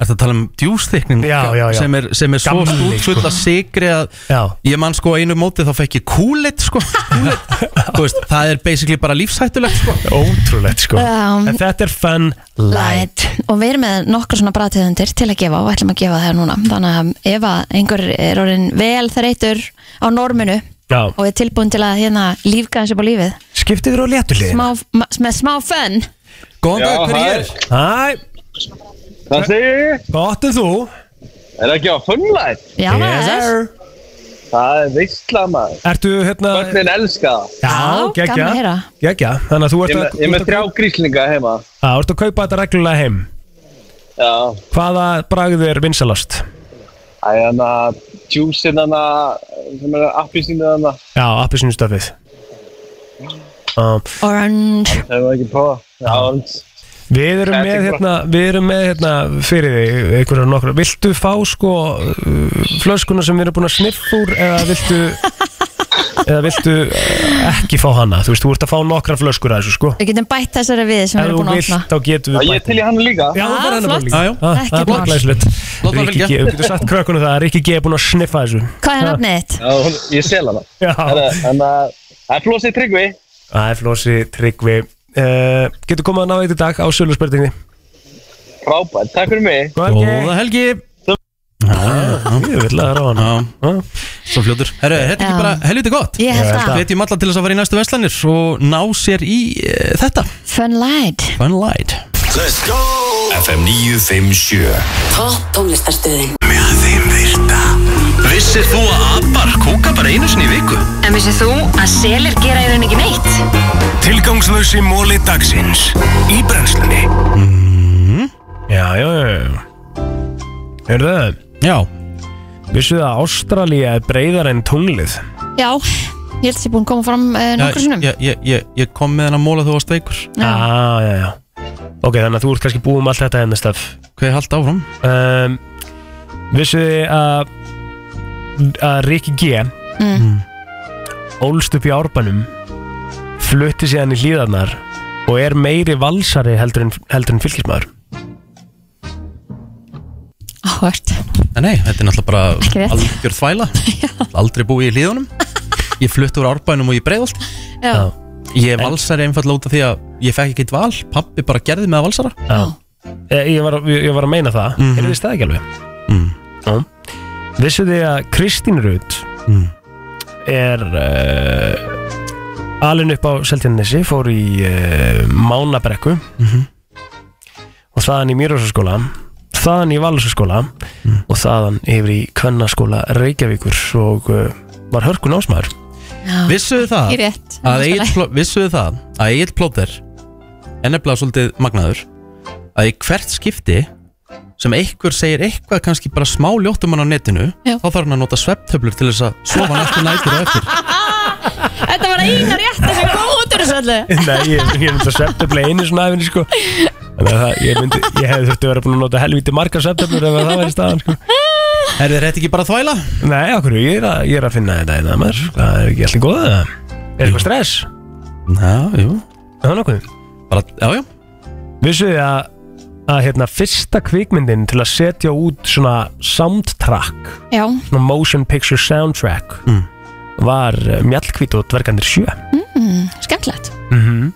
Þetta tala um djúsþykning? Já, já, já. sem er, sem er svo Gamli, stúd full sko. af sigri að Já. ég man sko á einu móti þá fekk ég kúlit sko. Kúlit. Þú veist, það er basically bara lífshættulegt sko. Ótrúlegt sko. Já. En þetta er fun light. light. Og við erum með nokkur svona bræðtegundir til að gefa og ætlum að gefa það núna. Þannig að ef að einhver er orðin vel þreytur á norminu Já, og er tilbúin til að hérna lífga þessi på lífið. Skiptið þér á létulíðin smá, ma- með smá fönn Góðan dag, hver ég? Er? Hæ, Það segir ég, gott en þú er það ekki á funlight? Já, það er sir. Það er veistla maður. Ertu hérna Börnin elska það. Já, heyra Geggja, þannig að þú ert er að, ég er með þrjá gríslinga heima. Já, þú ert að kaupa þetta reglulega heim Já, Hvaða bragð er vinsalast? það er hana juicein hana sem er appisínu hana. Já, appisinu stöfið Orange Það er ekki prófa. Já, hans. Við erum er með bara- hérna, við erum með hérna fyrir þig einhverjar nokkra, viltu fá sko uh, flöskuna sem við erum búin að sniffa úr eða viltu eða viltu eh, ekki fá hana? Þú veist, þú ert að fá nokkra flöskur að þessu sko. Við getum bætt þessari við sem við erum búin að opna. þá getum við Ég er til í hann líka. Já, fær hennar flott. bara líka Já, já. Ah, Það er hann Rikki fylgja. G, þú getur sagt krökkunum það. Að Rikki G er búin að sniffa þessu. Hvað er nafnið þitt? Já, hún- ég sel hana. Að það er flósið tryggvi er uh, Getur komað að ná eitt í dag á sölu spurningi Frábært, takk fyrir mig. Góða helgi. Ég vil að ráða hana Já, svo fljótur. Herru, er þetta Já. ekki bara helviti gott? Ég held það. Hvetjum alla til þess að fara í næstu veslanir og ná sér í uh, þetta. Fun light. Fun light. Let's go. FM 957 Topp tónlistarstöðin. Með þeim virta Vissir þú að abar kúka bara einu sinni í viku? En vissið þú að selir gera í raun ekki neitt? Tilgangslösi móli dagsins Í brennslunni Já, já, já já. Heyrðu það, Já, vissu það að Ástralía er breyðar en tunglið Já, ég held að ég búin að koma fram uh, já nokkur sinnum ég, ég, ég, ég kom með hennar móla þú varst veikur Já. ah, já, já Ok, þannig að þú ert kannski búið um allt þetta henni staf Hvað er haldt áfram? um, Vissu þið að að Rikki G Mm. ólst upp í árbænum flutti síðan í hlýðarnar og er meiri valsari heldur en, heldur en fylgismæður Áhvert Nei, nei, þetta er náttúrulega bara Ekki rétt. algjör þvæla Aldrei búið í hlíðunum Ég flutti úr árbænum og ég breiðalt Já, Ég valsari einfallega út af því að ég fekk ekki eitt val Pappi bara gerði mig að valsara Já. Ég, ég, var, ég var að meina það mm. -hmm. Er þið það ekki alveg? mm. Já. Vissu þið að Kristín Rut Mm. er uh, alin upp á Seltjarnesi fór í uh, Mánabrekku Mhm. og þaðan í Mýrjósaskóla þaðan í Valsaskóla Mm. og þaðan yfir í Kvennaskóla Reykjavíkur og uh, var hörkun ásmaður já Vissuðu það að Egill Pló- Vissuðu það að Egil Plóter er nefnilega svolítið magnaður að í hvert skipti sem einhver segir eitthvað kannski bara smá ljóttum hann á netinu Já. þá þarf hann að nota svepptöflur til þess að sofa næstu nætur og eftir. Þetta var eina rétti sem kom út úr þessu öllu Nei, ég, ég myndi að septefla einu svona aðvinni sko. Þannig að það, ég, myndi, ég hefði þurfti að vera búin að nota helviti margar septeflur ef það væri staðan sko. Er þið rétt ekki bara þvæla? Nei, okkur, ég er að, ég er að finna þetta einna maður. Það er ekki allir góða það Er eitthvað stress? Já, jú. Er það nokkuð? bara, Já, já. Vissu þið að, að hérna, fyrsta kvikmyndin til að setja út svona soundtrack Já, svona motion picture soundtrack Mm. var uh, Mjallkvít og dvergandir sjö. Mm, skemmtilegt. Mm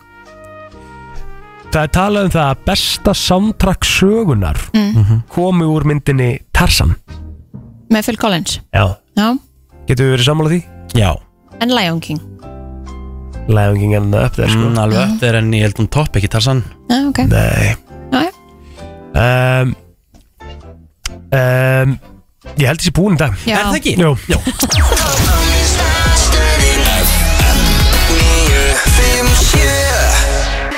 Það er talað um það að besta soundtrack sögunar mm. komi úr myndinni Tarzan. Með Phil Collins. Já. Já, Getur við verið sammála því? Já, en Lion King. Lion King en upp þeir sko. Mm, alveg upp þeir en ég held hún topp ekki Tarzan. Já, ok. Nei. Um, um, Ég held þessi búin í dag. Já. Er það ekki? Jú. Já.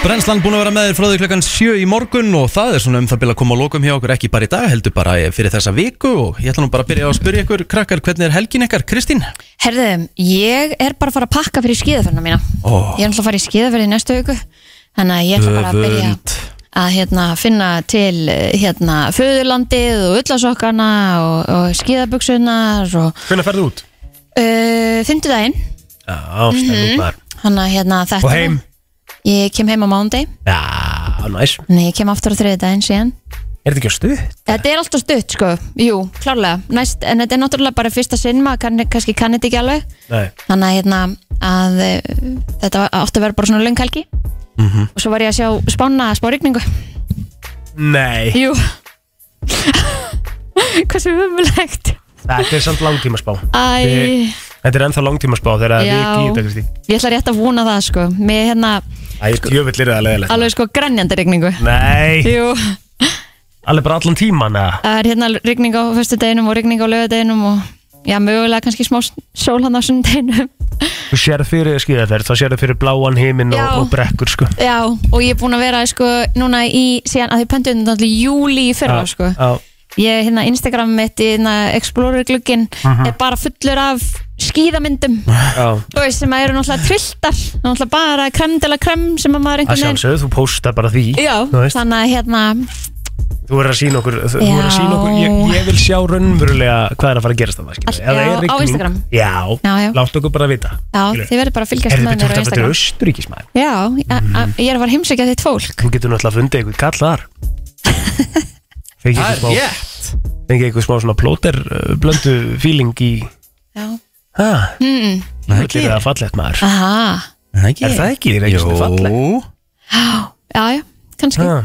Brennslan búin að vera með þér frá því klokkan 7 í morgun og það er svona um það bila að koma að lokum hjá okkur ekki bara í dag, heldur bara fyrir þessa viku og ég ætla nú bara að byrja á að spyrja ykkur krakkar, hvernig er helgin ykkar, Kristín? Herðu, ég er bara að fara að pakka fyrir skíðaferðina mína. Ó, Ég er alltaf að fara í skíðaferði næstu viku Þannig að ég ætla bara að byrja öfund að hérna, finna til eh, hérna, föðurlandið og ullasokkana og, og skíðabuksunar og Hvernig ferðu út? uh, fimmtudaginn. Já, maður Þannig að hérna, þetta Og heim? Ég kem heim á mánundi Já, næs. Nei, ég kem aftur á þriðudaginn síðan. Er þetta ekki að stuð? Þetta er alltaf stutt sko, jú, klárlega. Næst, En þetta er náttúrulega bara fyrsta sinn maður kann, kannski kann þetta ekki alveg. Nei. Þannig að, hérna, að uh, þetta átti að vera bara svona lönghelgi Mhm. Og svo var ég að sjá spána spá rigningu. Nei. Jú. Hversu umulegt Þetta er samt langtíma spá Æ, Þetta er ennþá langtíma spá þegar það er vik í þetta Kristín. Ég ætla rétt að vona það sko. Með hérna Æ, djöfull er það leðilegt alveg sko grænjandi rigningu. Nei, Jú, alveg bara allan tíman eða? Það er hérna rigning á föstudeginum og rigning á lögadeginum og já, mögulega kannski smá sól hann á sundeginum Þú sérð fyrir skíðaferð, þá sérð fyrir bláan heiminn og, Já. og brekkur sko. Já, og ég er búin að vera sko núna í, síðan að þið pöntuðum þetta allir júli í fyrra sko. Já, Ég, hérna, Instagram mitt í hérna, Explorer glugginn er bara fullur af skíðamyndum. Já. Þú veist, sem eru náttúrulega trilltar náttúrulega bara krem til að krem sem að maður Það einhvern veginn sjálfsögðu, þú póstar bara því Já, þú veist. þannig að hérna Þú verður að sína okkur, þú verður að sína okkur. Ég, ég vil sjá raunverulega hvað er að fara að gerast það All- já, á Instagram. Já, Já, já. látt okkur bara að vita Já, Skilur. þið verður bara að fylgjast Er með þetta mér á þetta er Instagram. austuríkismæður Já, a- a- ég er að fara að heimsækja þitt fólk. Þú getur náttúrulega fundið eitthvað kall þar. Fengið Það er eitthvað smá rétt. Fengið eitthvað smá svona plóter uh, blöndu feeling í Já. Ha, mm. það er það fallegt maður. Aha, Það ekki Er það ekki? Er ekki svona fallegt? Jú já, já, kannski. Ha,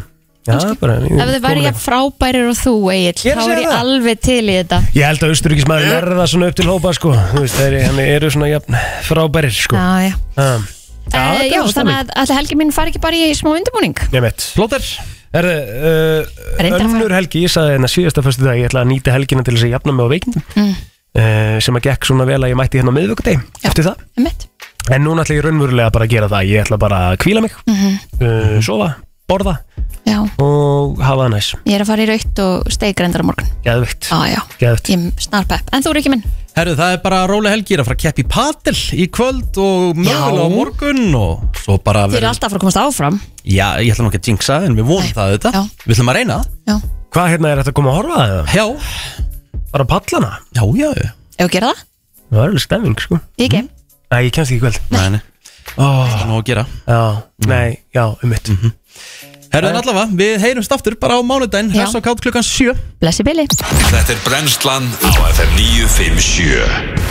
Já, bara Ef þið væri ég frábærir og þú, Egil Ég er þá er ég það. alveg til í þetta. Ég held að austuríkismæður er það svona upp til hópa sko. Þú veist, þeir eru svona jafn frábærir sko. Já, já. Ha, Já, er já þannig að allir helgi mín fari ekki bara í smá undirbúning. Ég veit Plóter Herðu, uh, Reyndar að önnur helgi, ég sagði hérna síðasta fyrstu dag, ég ætla að nýta helgina til þess að jafna mig á veikindum. Mm. uh, sem að gekk svona vel að ég mætti hérna á miðvikudegi. Eftir það, en núna ætla ég raunverulega bara að gera það, ég ætla bara að kvíla mig. Mhm. uh, sofa, borða Já, og hafa það næs. Ég er að fara í raukt og steigrendar á morgun. Geðvikt ég er snarpepp En þú er ekki minn? Herru, það er bara rólega helgi, ég er að fara að keppa í padel í kvöld og mögulega á morgun og svo bara Þið eru alltaf að fara að komast áfram. Já, ég ætla nú ekki að jinxa en við vonum það þetta Já. Við ætlum að reyna. Já, Hvað hérna er þetta að koma að horfa það? eða? Já, Bara pallana? já, já. Já. ef að gera það, Það er alveg stemming sko. Ég ekki Nei, ég kemst ekki í kvöld. Nei, nei. Það er nú að gera. Já, nei, já, um mitt Herru, en allavega, við heyrumst aftur bara á mánudaginn. Hess og kátt klukkan 7 Blessi Billy. Þetta er brennslan á FM 957